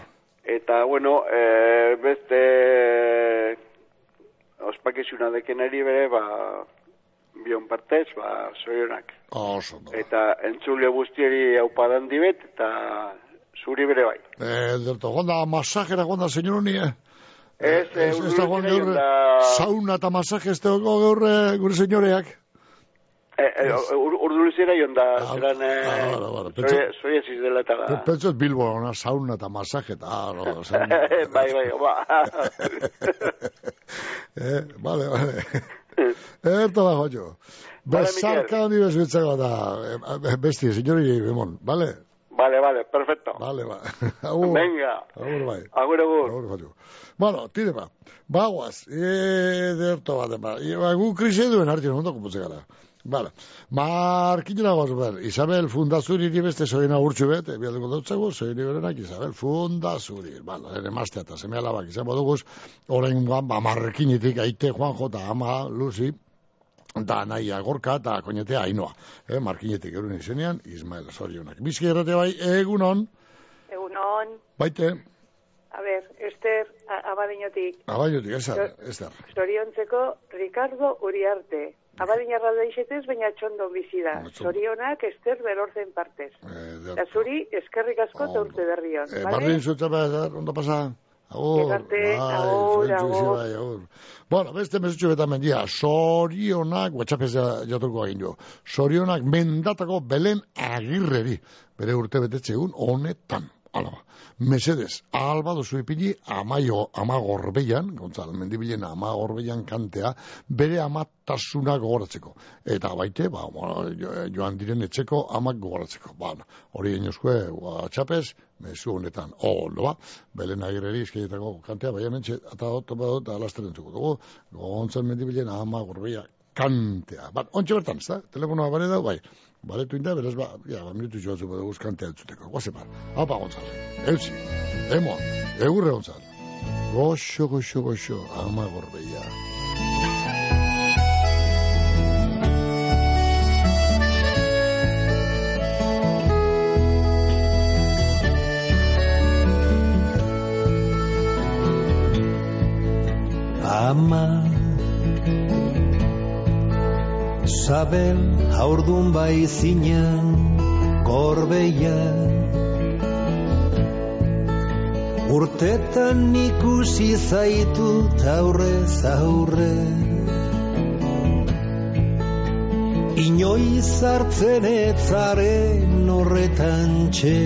Eta, bueno, e, beste ospakizuna dekenari bere, ba, bion partez, ba, zorionak. Oso, no. Eta entzule guztieri aupadan dibet, eta zuri bere bai. Eh, derto, gonda masajera, gonda, señor Uni, eh? Ez, eh, Ez, ez da urdurutira gaur sauna eta masaje ez dago gaur eh, gure senyoreak. E, e, ur, urdulizera joan da, zeran, ah, bara, e, pentsa- zoria dela eta da. Pentsot Bilbo, ona sauna eta masaje eta, ah, no, bai, bai, ba. eh, vale, vale. Erto da, joio. Vale, Besarka handi bezuetzako da, eh, besti, senyori, bemon, vale? Vale, vale, perfecto. Vale, ba. Agur. Venga. Agur, bai. Agur, agur. Agur, joio. Bueno, tire ba. Bagoaz, e, derto bat, ba. E, ba, gu krisi duen hartzen, ondo kuputze Vale. Markinera goz, ber, Isabel Fundazuri beste soina urtsu bet, e, bialduko dautzago, soini berenak Isabel Fundazuri. Vale, ere mazte eta seme alabak izan baduguz, orain guan, ba, marrekinitik aite Juanjo eta ama Lucy, da naia gorka eta koñetea ainoa. Eh, markinetik erun izenean, Ismael Sorionak. Bizki errate bai, egunon, Egunon, baite, a ber, Ester a- Abadiñotik, abaiotik, ezer, ezer. zoriontzeko Ricardo Uriarte. Abadiñarra da isetez, baina txondo bizi da. Zorionak Ester berorzen partez. Eh, Da zuri, eskerrik asko eta urte berrion. Eh, bale? bardin zutza behar, ondo pasa? Agur, bai, agur, bai, agur. Bueno, beste mesutxo beta mendia, sorionak, whatsappez jatuko egin jo, sorionak mendatako belen agirreri, bere urte betetxe egun honetan, alaba. Mesedez, alba duzu ipini amaio, amagorbeian, gontzal, mendibilen amagorbeian kantea, bere amatasuna gogoratzeko. Eta baite, ba, joan diren etxeko amak gogoratzeko. Ba, hori inoskue, WhatsAppez, mezu honetan. O, no ba, belen agirreri izkeietako kantea, baina mentxe, eta oto badot, eta alasteren zuko dugu, gontzal mendibilen amagorbeia kantea. Ba, ontxe bertan, ez da? Telefonoa bare da, bai. Baretu inda, beraz, ba, ja, ba, minutu joatzu bada kantea entzuteko. Guazen ba, hapa gontzal. Eutzi, emo, egurre gontzal. Goxo, goxo, goxo, amagorbeia. Ama Sabel haurdun bai zinen gorbeia Urtetan ikusi zaitut aurrez aurre. Inoiz hartzen etzaren horretan txe.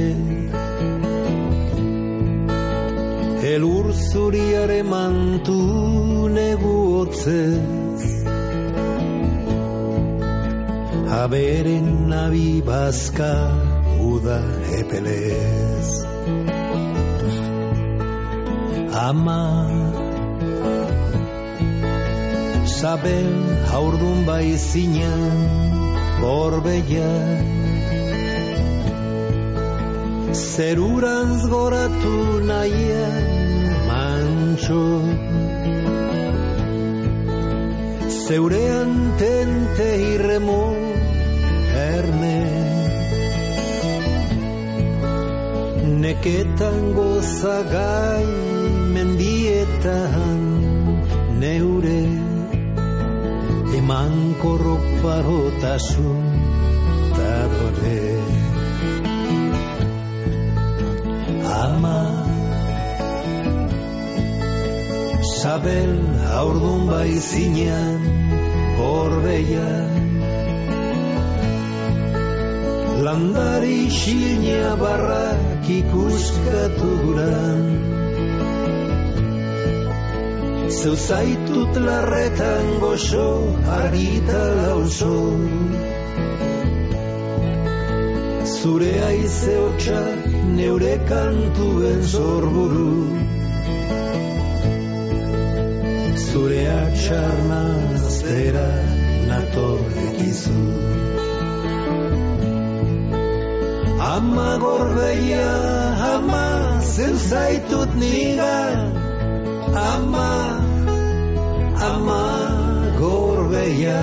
Elur zuriare mantu negu hotzez. Aberen nabi bazka uda epelez Ama. Sabel haurdun bai zinen Gorbeia Zerurantz goratu nahian mantxo. Zeurean tente irremo erne. Neketan gozagai mendietan neure eman korroparotasun tadore ama Sabel haurdun bai zinean Borbeia Landari xilnea barrak ikuskatu guran Zeu zaitut larretan goxo argita lauso. Zure aize hotxak neure kantuen zorburu. Zure atxarna zera natorrekizu. Ama gorbeia, ama zeu zaitut nigan, ama, ama gorbeia.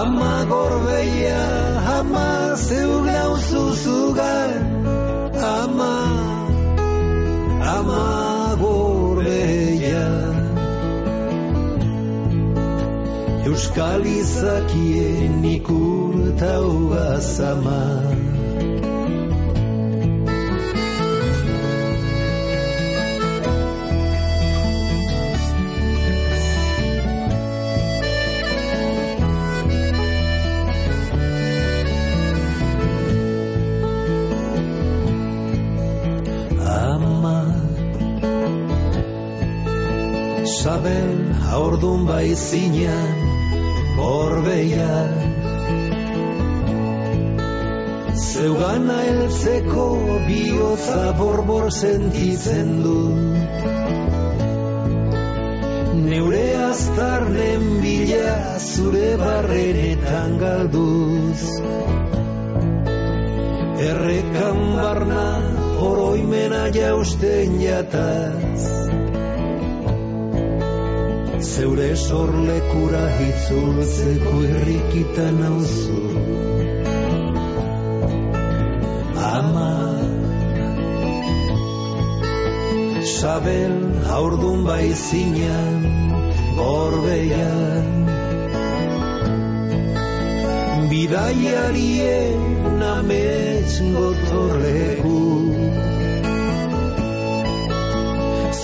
Ama gorbeia, ama zeu nauzu zugan, ama, ama gorbeia Euskal izakien ikurtau azama haurdun bai zinean Borbeia Zeugana eltzeko bihotza borbor sentitzen du. Neure aztarnen bila zure barrenetan galduz. Errekan barna oroimena jausten jataz zeure sorlekura hitzultzeko irrikitan nauzu. Ama, Sabel haurdun bai zinean, gorbeian. Bidaiarien amets gotorleku.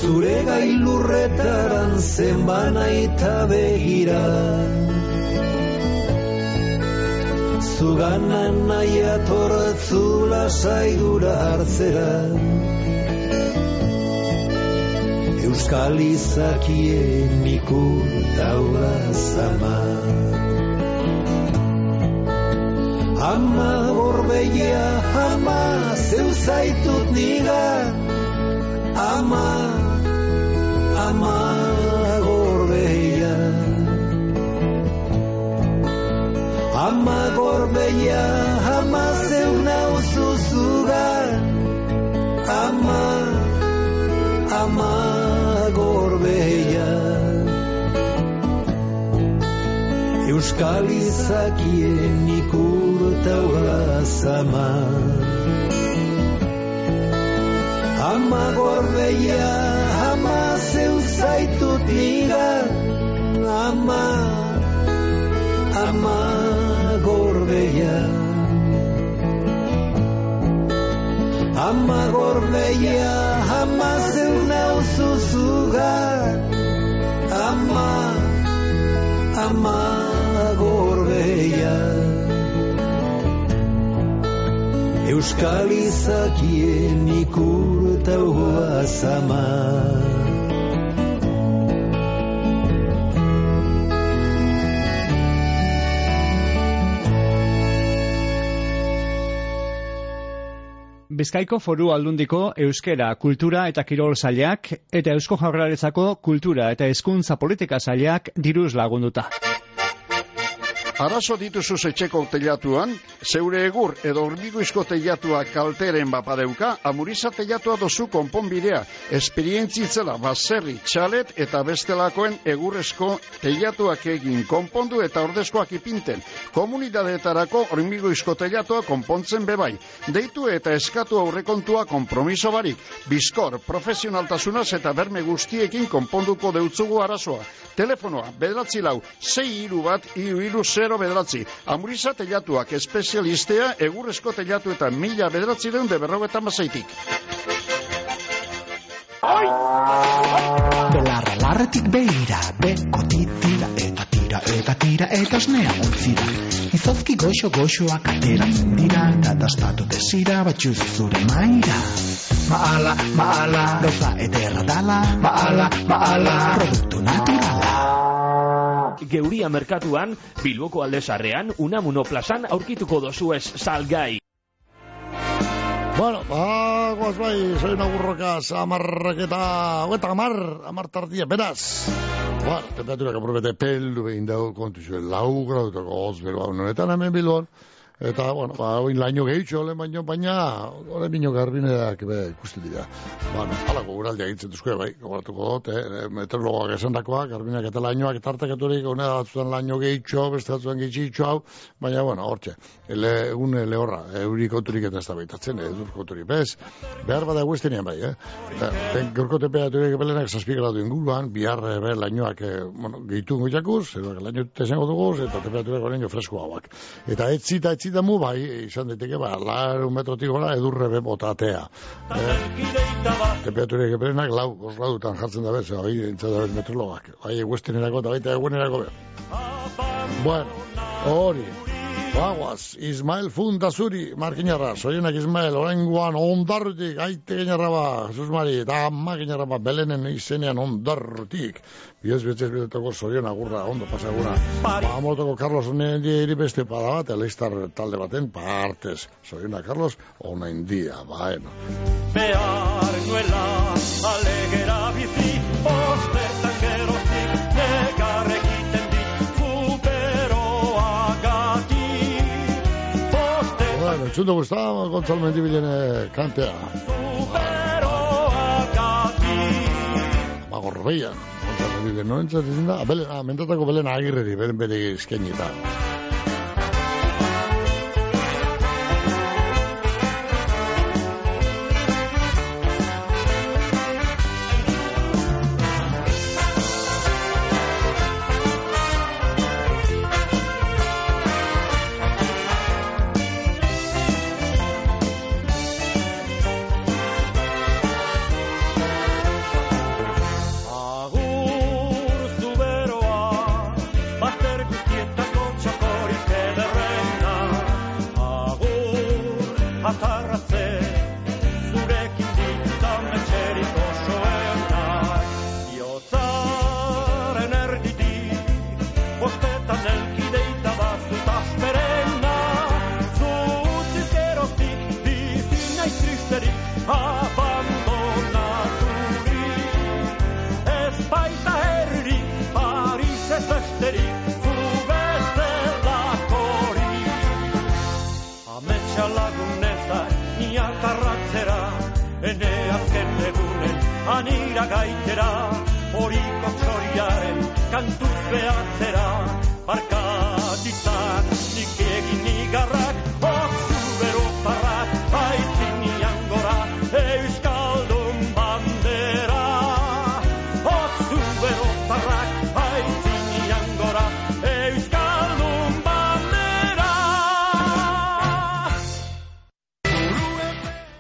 Zure gailurretaran zenbana eta begira. Zuganan nahi atortzula saigura hartzera. Euskal izakien ikur taula zama. Ama gorbeia, ama zeu zaitut nigan ama, ama Ama gorbeia, ama zeu nauzu ama, ama gorbeia. Euskal izakien ikurtaura zama. Ama gorbeia, ama zeu zaitut nigan, ama, ama gorbeia. Ama gorbeia, ama zeu nauzu zugan, ama, ama gorbeia. Euskal izakien ikurtaua zama. Bizkaiko foru aldundiko euskera, kultura eta kirol zailak eta eusko jaurlaritzako kultura eta hezkuntza politika zailak diruz lagunduta. Arazo dituzu etxeko telatuan, zeure egur edo hormigoizko telatua kalteren bapadeuka, amuriza telatua dozu konponbidea, esperientzitzela baserri, txalet eta bestelakoen egurrezko telatuak egin konpondu eta ordezkoak ipinten. Komunidadeetarako hormigoizko telatua konpontzen bebai. Deitu eta eskatu aurrekontua kompromiso barik. Bizkor, profesionaltasunaz eta berme guztiekin konponduko deutzugu arazoa. Telefonoa, bederatzi lau, sei hiru bat, hiru hiru zero bederatzi. Amuriza telatuak espezialistea egurrezko telatu eta mila bederatzi deun de berrogetan bazaitik. Belarra larretik beira, beko titira eta tira eta tira eta osnea utzira. Izozki goxo goxoak ateratzen dira, eta dastatu desira batxuz zure maira. Maala, maala, gauza ederra dala, maala, maala, produktu naturala. Geuria merkatuan, Bilboko aldezarrean, Unamuno plazan aurkituko dozuez salgai. Bueno, ba, guaz bai, soy agurroka, amarrak eta, hogeita amar, amar tardia, beraz. Bueno, temperaturak aprobete peldu behin dago, kontu zuen, lau gradutako hoz beroa honetan hemen bilbon. Eta, bueno, ba, oin laino gehitxo, ole baino, baina, ole bino garbineak be, ikusten dira. Bueno, alako guraldia egitzen duzko, bai, gogoratuko dut, eh, meteorologoak esan dakoa, garbineak eta lainoak, eta hartakaturik, une batzutan laino gehitxo, beste batzutan gehitxo hau, baina, bueno, hortxe, ele, egun lehorra, euri konturik eta ez da baitatzen, edur konturik, bez, behar bada guestenean bai, eh? Ben, gaurko temperaturik belenak zazpi gradu inguruan, bihar, eh, be, lainoak, eh, bueno, gehitu goiakuz, edo, laino tesengo dugu, eta temperaturak oraino fresko hauak. Eta etzi eta etzi damu, bai, izan daiteke, ba, laru metrotik gora edurre be botatea. Eh, temperaturik belenak lau, gos gradutan jartzen da bez, bai, entzat da bez metrologak. Bai, guestenerako eta baita egunerako be. Bueno, hori, Baguaz, Ismael Fundazuri, markinarra, soienak Ismael, orenguan ondarrutik, aite gainarra ba, Jesus Mari, eta ama gainarra ba, belenen izenean ondarrutik. Biez, betzez, bizetako sorion agurra, ondo pasagura. Ba, amortoko Carlos, onen dia iri beste pada bat, eleistar talde baten partez. Soriona Carlos, onen dia, baena. Behar nuela alegera bizi, Bueno, entzun dugu ez da, Gontzal Mendibilen kantea. Magor Beian, Gontzal Mendibilen, no entzatzen da? Belen, ah, mentatako Belen agirreri, beren bere eskenita. Abandonaturik. Ez baita herri, Paris ez besterik, zu bestelakorik. Ametsa lagunezak, niak arratzera, ene azken egunen, anira gaitera, horiko txoriaren, kantuz behatzera, barkatitzak, nik egin igarrak,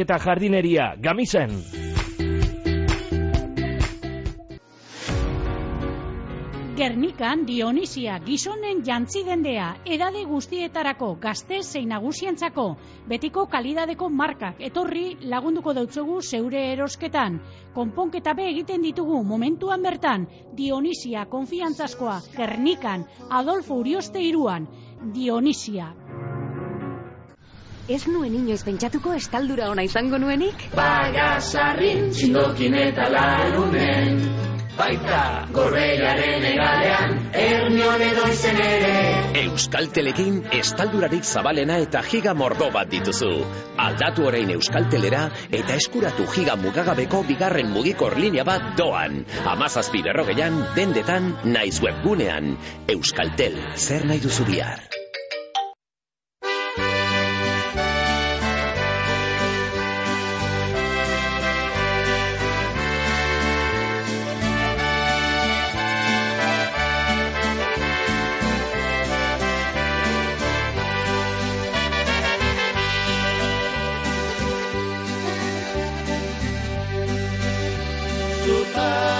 eta jardineria, gamisen. Gernikan Dionisia gizonen jantzi dendea, edade guztietarako gazte zein nagusientzako, betiko kalidadeko markak etorri lagunduko dautzugu zeure erosketan. Konponketa be egiten ditugu momentuan bertan, Dionisia konfiantzazkoa, Gernikan, Adolfo Urioste iruan, Dionisia. Ez nuen inoiz pentsatuko estaldura ona izango nuenik? Bagasarrin, txindokin eta larunen Baita gorbeiaren egalean, ernion edo izen ere Euskaltelekin estaldurarik zabalena eta giga mordo bat dituzu. Aldatu orain Euskaltelera eta eskuratu giga mugagabeko bigarren mugikor linea bat doan. Amazazpi berrogeian, dendetan, naiz webgunean. Euskaltel, zer nahi duzu bihar? time.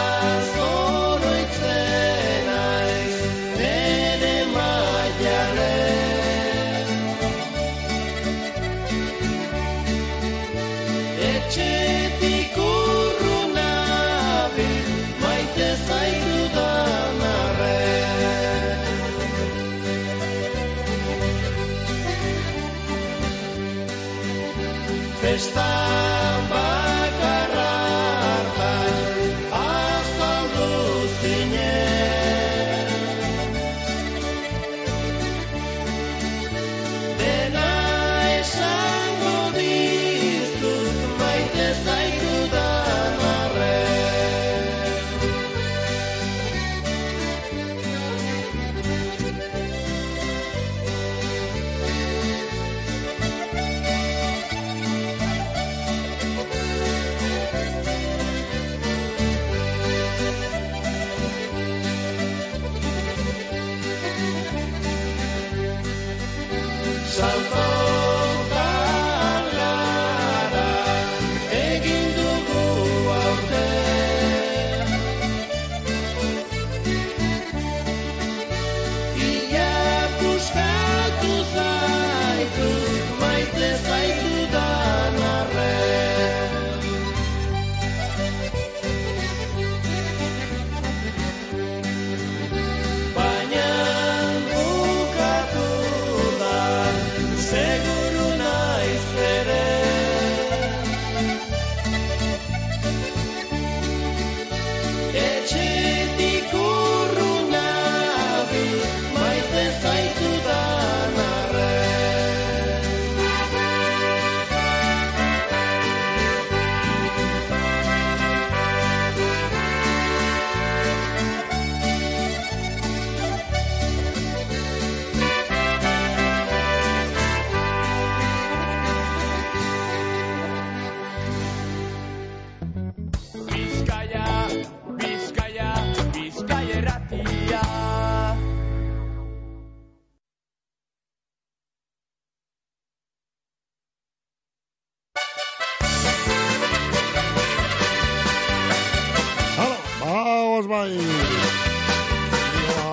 Bai.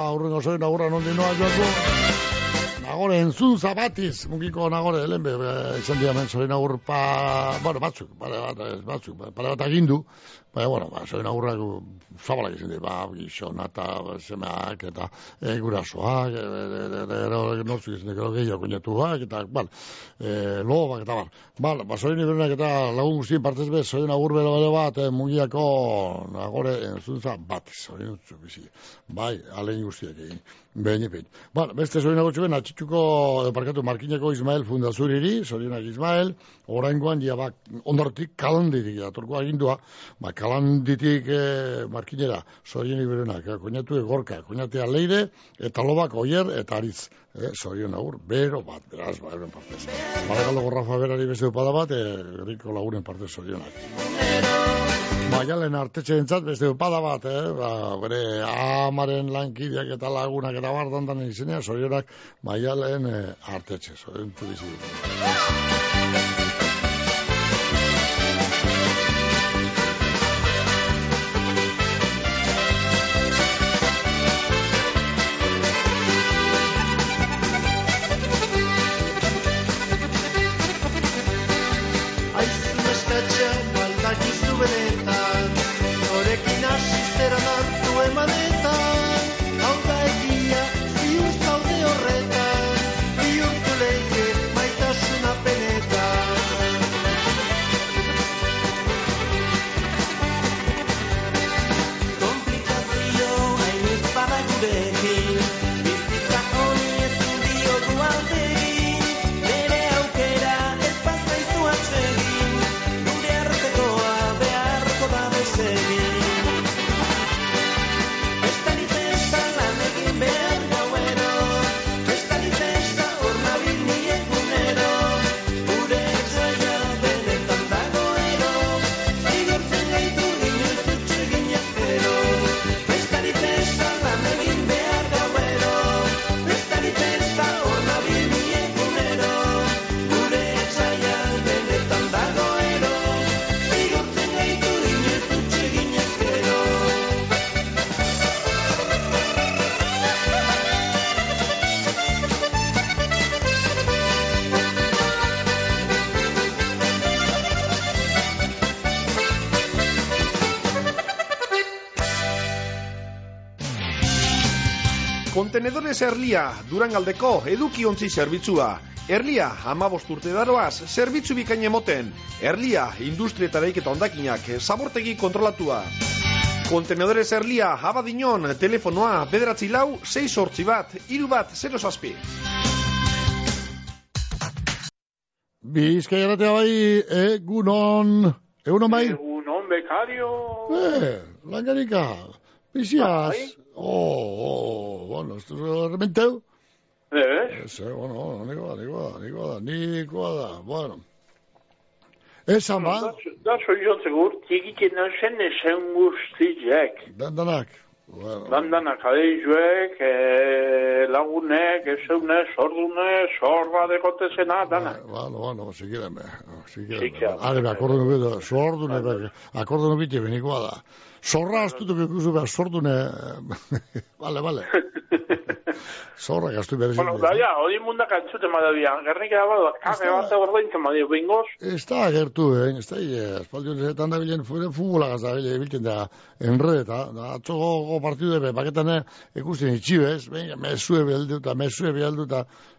Aurrengo zoin agurra nondi noa joako. Nagore entzun zabatiz, mugiko nagore, helen be, izan dira men zoin pa, bueno, batzuk, pare bat, batzuk, pare bat agindu, baina, bueno, ba, zoin agurrak zabalak izan dira, ba, gizona eta semeak eta e, gurasoak, e, e, e, e, e, nortzuk izan dira, gehiago koinatuak, eta, bal, e, lobak eta bar. Bal, ba, zoin iberenak eta lagun guztien partez bez, zoin agur bero bero bat, e, mugiako nagore entzuntza bat, zoin utzuk bizi. Bai, alein guztiak egin. Behin ipin. Bueno, beste zoin agotxu ben, atxituko, eh, parkatu, Markineko Ismael Fundazuriri, zorionak Ismael, oraingoan, ja, bak, ondortik kalanditik, datorko agindua, ba, kalanditik e, Markinera, zorionik berenak, eh, koinatu egorka, koinatea leire, eta lobak oier, eta aritz. Eh, zorion agur, bero bat, beraz, ba, euren partez. Barakaldo Rafa berari beste upada bat, e, riko lagunen partez zorionak. Maialen artetxe entzat, beste upada bat, eh? ba, bere amaren lankideak eta lagunak eta bardantan izenea, zorionak maialen eh, artetxe, zorion Kontenedores Erlia, Durangaldeko edukiontzi zerbitzua. Erlia, amabost urte daroaz, zerbitzu bikain emoten. Erlia, industria eta ondakinak, zabortegi kontrolatua. Kontenedores Erlia, abadinon, telefonoa, bederatzi lau, 6 sortzi bat, iru bat, 0 zazpi. Bizkaia eratea bai, egunon, egunon bai? Egunon, bekario. Eh, langarika, biziaz. Oh, oh, bueno, esto es rementeu. Eh? Ez, eh, bueno, nikoa da, nikoa da, nikoa da, nikoa da, bueno. Esan ba, Da, da soy yo segur, txikik esen esen guztiak. dan danak. Bueno, Dandanak adeizuek, e, lagunek, eseunek, sordunek, sorra dekotezena, danak. bueno, bueno, si quieren, si Sí, quieren. claro. Ale, be, akordu nubitu, sordune, be, akordu nubitu, be, nikoa da. Zorra astutuk ikusu behar, sordune, vale, vale. Zorra gastu behar. Bueno, da ja, hori mundak antzuten madabia. Gernik edabado, kafe bat gordaintzen madio, bingoz. Ez da agertu, eh? Ez da, eh, espaldi honetan da bilen fuere futbolagaz da bilen biltzen da enredeta. Da, atxoko partidu ebe, paketan eh, ikusten itxibez, venga, mesue behalduta, mesue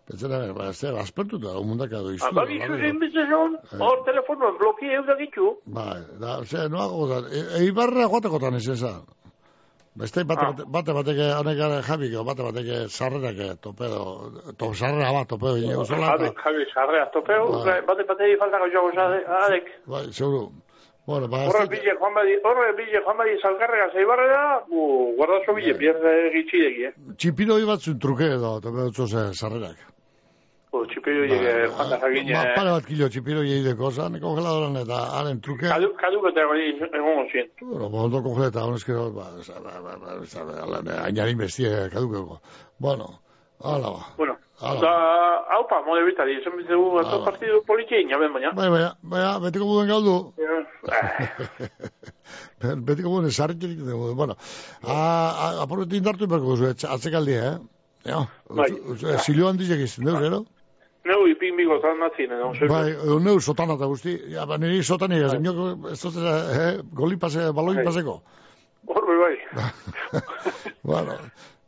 behalduta. Pentsera, ba, da, aspertuta, mundak ado izu. Ba, bizu zein bizitzen, hor telefonoan bloki eus egitu. Bai, da, ose, noago da, e, eibarra joatekotan ez eza. Beste bate, Ah. bate, bate bateke, honek gara jabiko, bate bateke sarrerak topedo, to, sarrera bat, topedo, ino, zola, Javi, Javi, sarrea, topeu, Bai. bate batei faltako jogo adek. bai, zeuru. Bueno, ba, Horre bile joan badi, horre bile joan badi zalkarrega zeibarrera, bu, guardazo bile, pierde gitxideki, eh. txipiroi batzun truke edo, topedo txose sarrerak. Bu, txipiru llegue, joan da jagin, Ba, eh. pare bat kilo txipiroi egiteko, zan, kongeladoran eta haren truke. Kadu, kaduketa hori egongo zien. Bueno, ba, ondo kongeleta, honezkero, ba, ba, ba, ba, ba, ba, ba, ainarin bestie kadukeko. Bueno, ala ba. Bueno, Hala. da, haupa, mode bitari, esan bitzegu, ato Hala. partidu politien, jaben baina. Bai, bai, bai, betiko buden galdu. Eh, betiko buden dugu. Bueno, a- a- aporretu indartu berko duzu, etxe- atzekaldi, eh? Ja, Bai. zilo handizek izan dugu, gero? Neu ipin bigo zan natzien, edo, zer. Bai, neu sotana eta guzti. Ja, ba, niri ez inoko, ez dut, eh, goli pase, baloi Bai. paseko. Horbe bai. Bueno,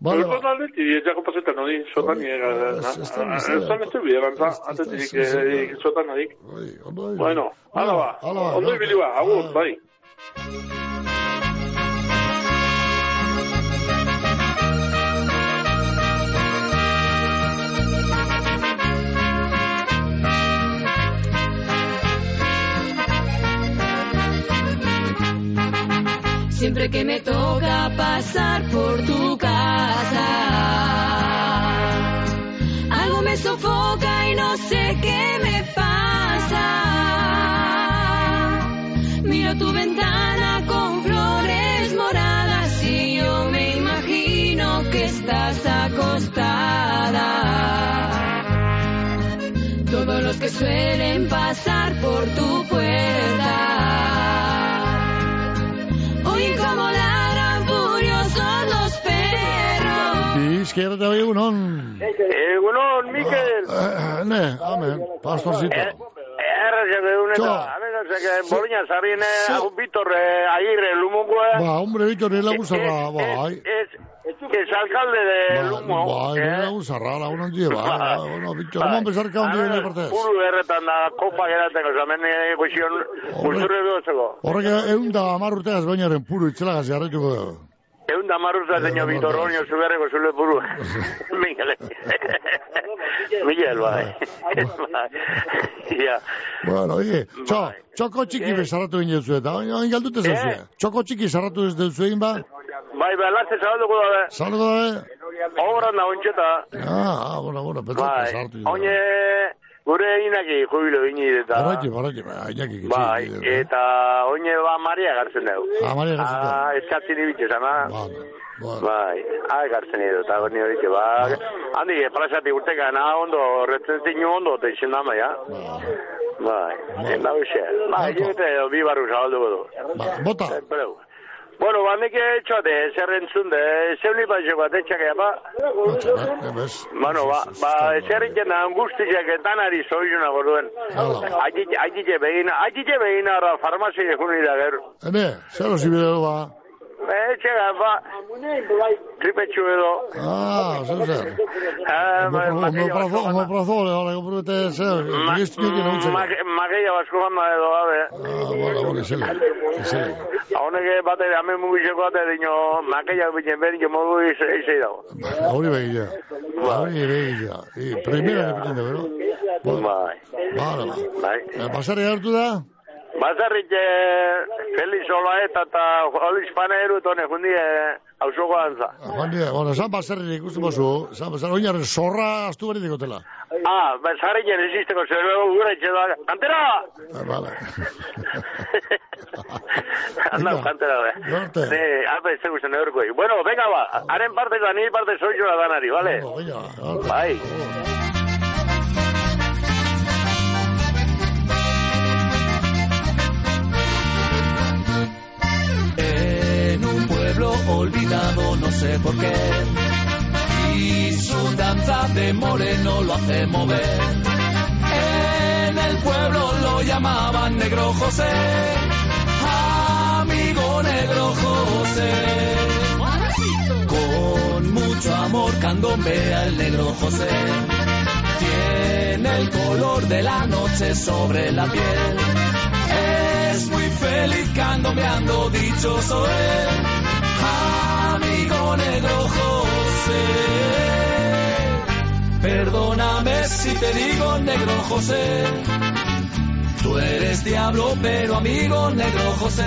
Bueno, bueno, Bueno, aldetik, etxako pasetan hori, sotan ez da na, bizia. ez bide, gantza, atetik, eh, sotan adik. ondo Bueno, hala ba, ba, ondo no, ibili ba, agur, bai. Siempre que me toca pasar por tu casa, algo me sofoca y no sé qué me pasa. Miro tu ventana con flores moradas y yo me imagino que estás acostada. Todos los que suelen pasar por tu puerta. Perros. bizkaia eta bai egunon. Egunon, Mikel. Eh, ne, amen, pastorcito. Erra, jabe, un eta, Txo. hemen zeke, Boliña zarrien, agun Vitor, eh, Agirre, Lumungo, eh, Ba, hombre, Víctor, nire lagun zarra, bai. es, es alcalde de Lumo. Bai, nire eh. lagun zarra, lagun handi, bai. bai, Bueno, Víctor, eman bezarka handi nire partez. Puru erretan da, kopa gerateko, zamen, eh, guzion, guzturre dutzeko. Horrek egun da amar urteaz bainaren puru itzelagaz jarretuko dugu. Egun da marruza, señor Vitor Oño, zuberreko zule puru. Miguel. Miguel, bai. Ja. Bueno, oye, txo, txoko txiki bezarratu egin duzu eta, oin oin galdute zauzue. Txoko txiki zarratu ez duzu egin ba? Bai, bai, laste zabalduko da, Zarratu da, Obran da ontxeta. Ah, ah, bueno, bueno, petrata Bai, zartu. oine, gure inaki jubilo ini eta... Barraki, bai, inaki. Bai, eta oine ba Maria gartzen dugu. Ah, Maria gartzen dugu. Ah, eskatzen ibitxe, zama. Bai, ah, gartzen edo, eta hori hori, ba, handi, plazati urteka, na ondo, retzen zinu ondo, te izin dama, ja. Bai, enda hoxe. Bai, jete, bi barru zabalduko du. Bota. Breu. Bueno, ba, nik etxote, zer entzun de, zeuli batxeko atetxak ba. Bueno, ba, ba, zer iken angustizak etanari zoizuna gorduen. Aitite begina, aitite begina, ara, farmazia junira gero. Ene, zer osi bide ba? Etxega, ba, tripetxu edo. Ah, zer zer. Ah, ma- makeia basko Homo prazole, hola, kompromete, zer, Makeia basko gama edo, gabe. Ah, bueno, bueno, izele, izele. Honek bate, hamen mugizeko bate, dino, makeia binen behar, jo modu izei dago. Hori begira, hori begira. I, primera repiten de, bero? Bai. Ba. Bai. Eh, Basarri hartu da? Bazarrik eh, Felix Olaeta eta Olis Paneru eta honek hundi eh, hausoko antza. Juan Díaz, bueno, esan basarri ikusten bozu, esan basarri, oinaren zorra astu bari dikotela. Ah, bazarrik jen esisteko zerbego gure etxe da. Kantera! Ah, Vale. Anda, kantera da. Norte. Sí, alpe, ez gusten eurko. Bueno, venga ba, haren parte da, nire parte soy da danari, vale? Bai. Pueblo olvidado, no sé por qué. Y su danza de moreno lo hace mover. En el pueblo lo llamaban Negro José. Amigo Negro José. Con mucho amor candombea el Negro José. Tiene el color de la noche sobre la piel. Es muy feliz candombeando, dichoso él. Amigo negro José. Perdóname si te digo negro José. Tú eres diablo, pero amigo negro José.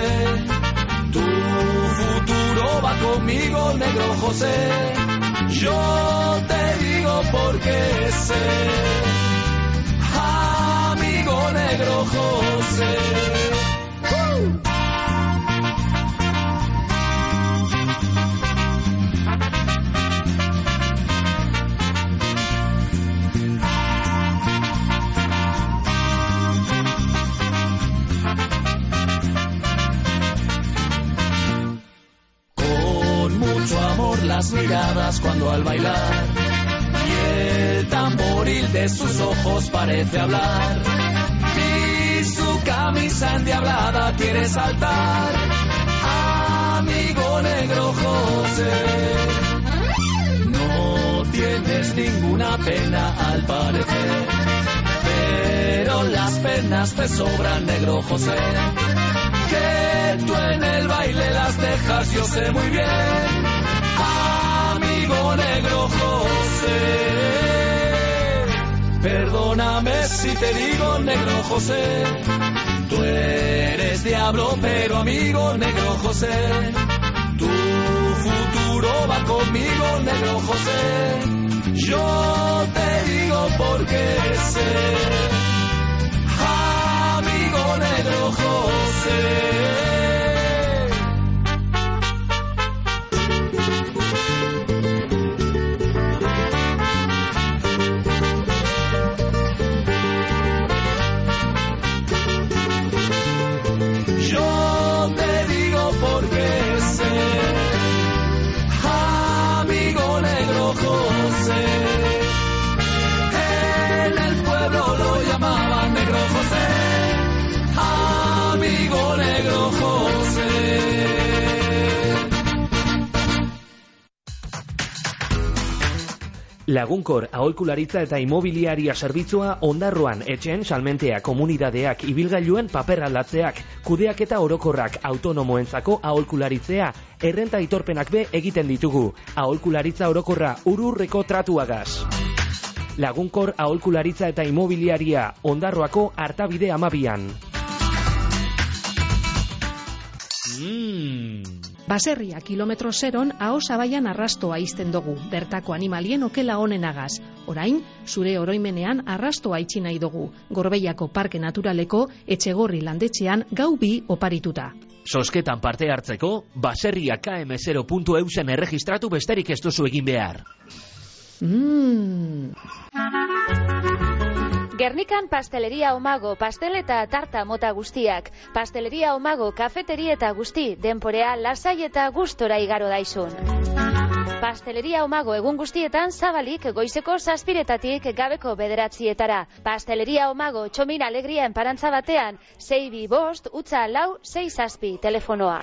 Tu futuro va conmigo, negro José. Yo te digo porque sé. Amigo negro José. Las miradas cuando al bailar. Y el tamboril de sus ojos parece hablar. Y su camisa endiablada quiere saltar. Amigo negro José no tienes ninguna pena al parecer. Pero las penas te sobran negro José. Que tú en el baile las dejas, yo sé muy bien, amigo negro José. Perdóname si te digo negro José, tú eres diablo, pero amigo negro José, tu futuro va conmigo negro José, yo te digo porque sé amigo negro José. Lagunkor aholkularitza eta imobiliaria zerbitzua ondarroan etxen salmentea komunidadeak ibilgailuen paper aldatzeak, kudeak eta orokorrak autonomoentzako aholkularitzea, errenta itorpenak be egiten ditugu. Aholkularitza orokorra ururreko tratuagaz. Lagunkor aholkularitza eta imobiliaria ondarroako hartabide amabian. Mm. Baserria kilometro zeron aho zabaian arrastoa izten dugu, bertako animalien okela honenagaz. Orain, zure oroimenean arrastoa itxi nahi dugu, Gorbeiako Parke Naturaleko etxegorri landetxean gau bi oparituta. Sosketan parte hartzeko, baserria km0.eusen erregistratu besterik ez duzu egin behar. Mmm... Gernikan pasteleria omago, pastel eta tarta mota guztiak. Pasteleria omago, kafeteri eta guzti, denporea lasai eta gustora igaro daizun. Pasteleria omago egun guztietan zabalik goizeko zazpiretatik gabeko bederatzietara. Pasteleria omago txomin alegria enparantza batean, zei bi bost, utza lau, zei zazpi telefonoa.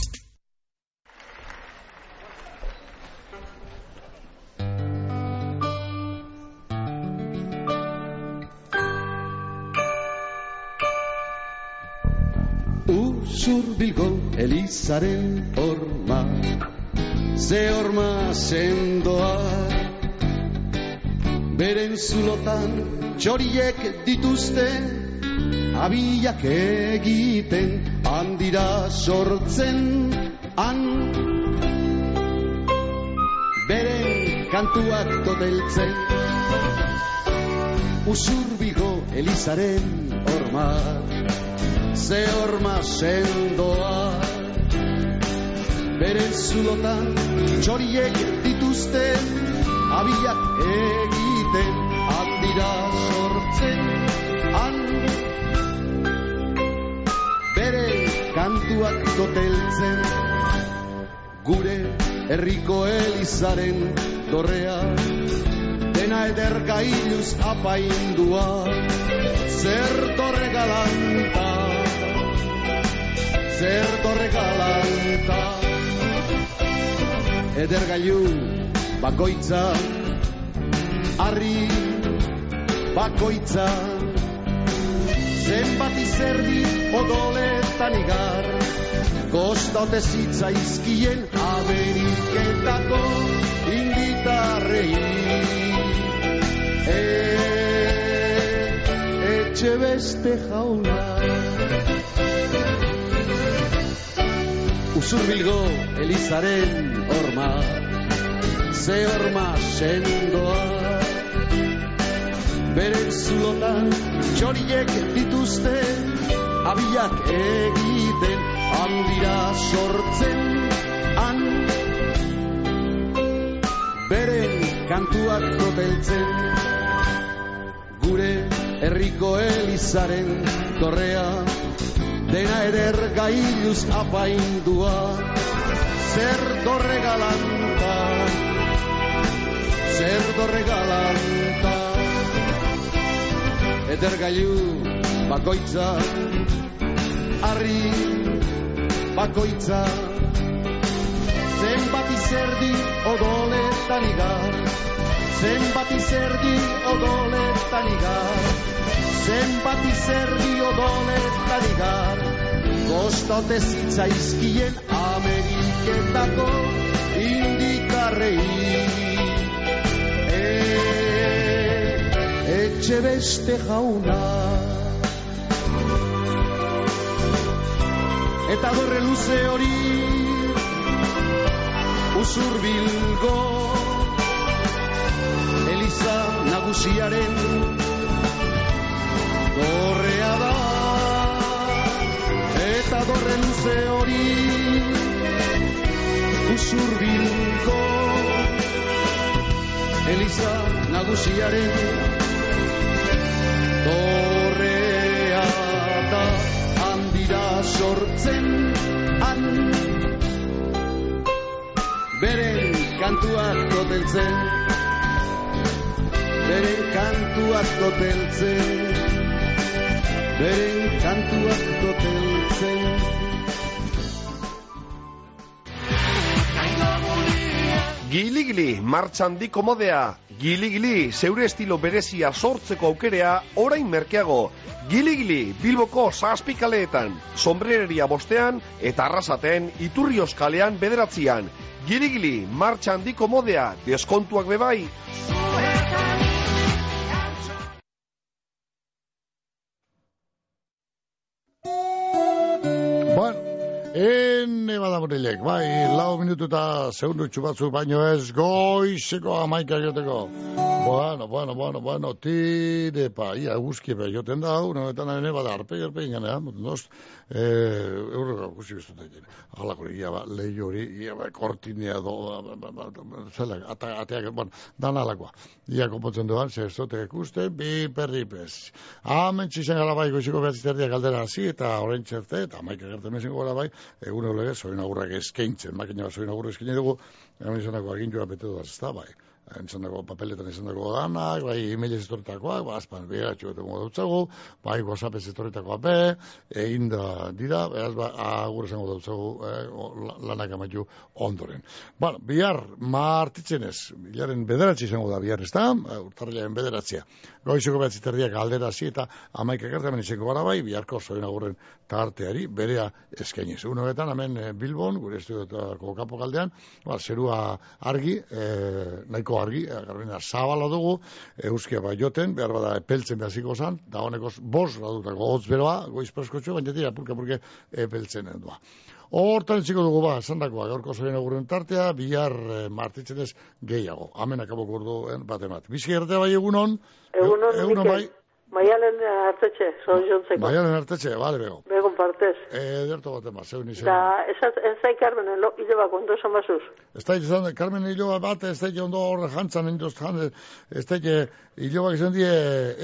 Usurbilgo elizaren horma. Ze horma sendoa. Beren zulotan txoriek dituzte Abiak egiten handira sortzen Han. Beren kantuak toteltzen Usurbilgo elizaren horma ze horma sendoa Bere zulotan txoriek dituzte abiak egiten handira sortzen han. Bere kantuak goteltzen gure herriko elizaren dorrea. Dena eder gailuz apaindua zer torre galanta zer eder gailu bakoitza harri bakoitza. Zenbat izerdi odoletan igar Kostote zitzaizkien Ameriketako inditarrei e, Etxe beste jaula Usurbilgo Elizaren horma. Ze horma sendoa. Beren zulotan txoriek dituzte Abiak egiten handira sortzen han. Beren kantuak koteltzen gure herriko elizaren torrea dena eder gailuz apaindua zer dorre galanta zer dorre galanta. Eder gailu bakoitza harri bakoitza zenbat izerdi odoletan igar zenbat izerdi odoletan igar. Zenbat izerdi odoletan igar. Kostote zitzaizkien Ameriketako indikarrei. E, etxe beste jauna. Eta dorre luze hori usurbilgo Eliza nagusiaren dorrea da. Eta dorre luze hori usurbilgo Eliza nagusiaren dorrea da. Handira sortzen han. Beren kantuak koteltzen beren kantuak koteltzen beren kantuak koteltzen Giligili, martxandiko modea. Giligili, zeure estilo berezia sortzeko aukerea, orain merkeago. Giligili, Bilboko zazpikaleetan, sombrereria bostean, eta arrasaten, iturri oskalean bederatzean. Giligili, martxandiko modea, deskontuak bebai. Badamurilek, bai, lau minutu eta segundu batzu baino ez goizeko amaika joteko. Bueno, bueno, bueno, bueno, tire pa, ia guzki be, joten da, una betan ene bada arpe, arpe inganean, nos, eh, eurrega guzti biztu da. Alako, ia ba, lehi hori, ia ba, kortinea do, ba, ba, ba, ba, ata, ateak, bueno, dan alakoa. Ia konpontzen duan, ze ez dute ikuste, bi perri pez. Hemen txizan gara bai, goiziko behatziterdia galdera hasi, eta orain txerte, eta maika gertzen mezen gara bai, egun eulege, soin agurrak eskaintzen, makina soin agurrak eskaini dugu, hemen izanako agintua bete duaz, ez da, bai entzandako papeletan izandako danak, bai e-mail ez etorritakoak, bai azpan behatxu eta modu dutzagu, bai whatsapp ez etorritakoa be, egin da dira, behaz ba, agur esango dutzagu eh, lanak amaitu ondoren. Bueno, bihar martitzen ez, bilaren bederatzi izango da bihar ez da, urtarrilaren bederatzia. Goizeko behatzi terdiak aldera hasi eta amaik ekartamen izango gara bai, biharko zoin agurren tarteari, berea eskainiz. Uno betan, hemen eh, Bilbon, gure estudiotako kapo kaldean, ba, zerua argi, eh, nahiko argi, eh, garbina zabala dugu, euskia bai joten, behar bada epeltzen behaziko zan, da honeko bos radutako hotz beroa, goiz preskotxo, baina tira, purka purke epeltzen doa. Hortan txiko dugu ba, zandakoa, gaurko zoien agurren tartea, bihar eh, martitzen ez gehiago. Hemen akabo gorduen bat emat. Bizki arte bai egunon, Egunon, egunon bai. Maialen hartetxe, son jontzeko. baiaren artetxe, bale bego. Begon partez. Eh, derto bat emat, zeun izan. Da, ez ez zai Carmen, lo, hile bako, ondo esan basuz. Ez da izan, Carmen Iloba bat, ez da ondo horre jantzan, endoz jan, ez da Iloba izan die,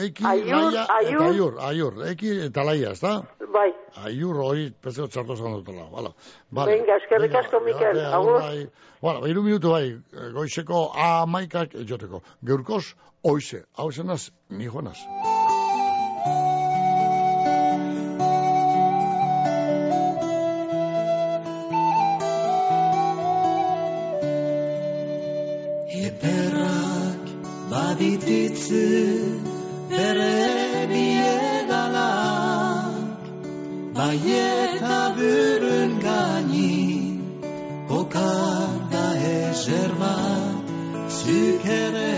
eki, Aiur, laia, aiur. eta aiur, aiur, eki eta laia, ez da? Bai. Aiur hori, pezeo txarto zan dutela, bala. Vale. Venga, eskerrik asko, Mikel. Agur. Bai. Bueno, hiru minutu bai, eh, goizeko amaikak joteko. Geurkoz, oize, hau zenaz, ni joanaz. Badititzu bere biegalak Bai eta bürün gani kokar da ezer bat Zuk ere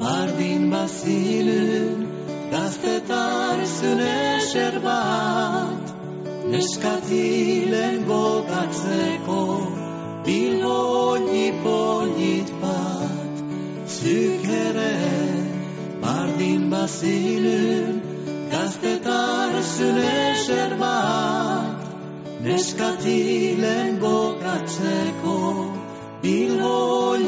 bardin bazilun gaztetarzun ezer bat Neskatilen gogatzeko Zuk ere bardin bazilun gaztetarzun ezer bat. Neskatilen gogatzeko bilhoi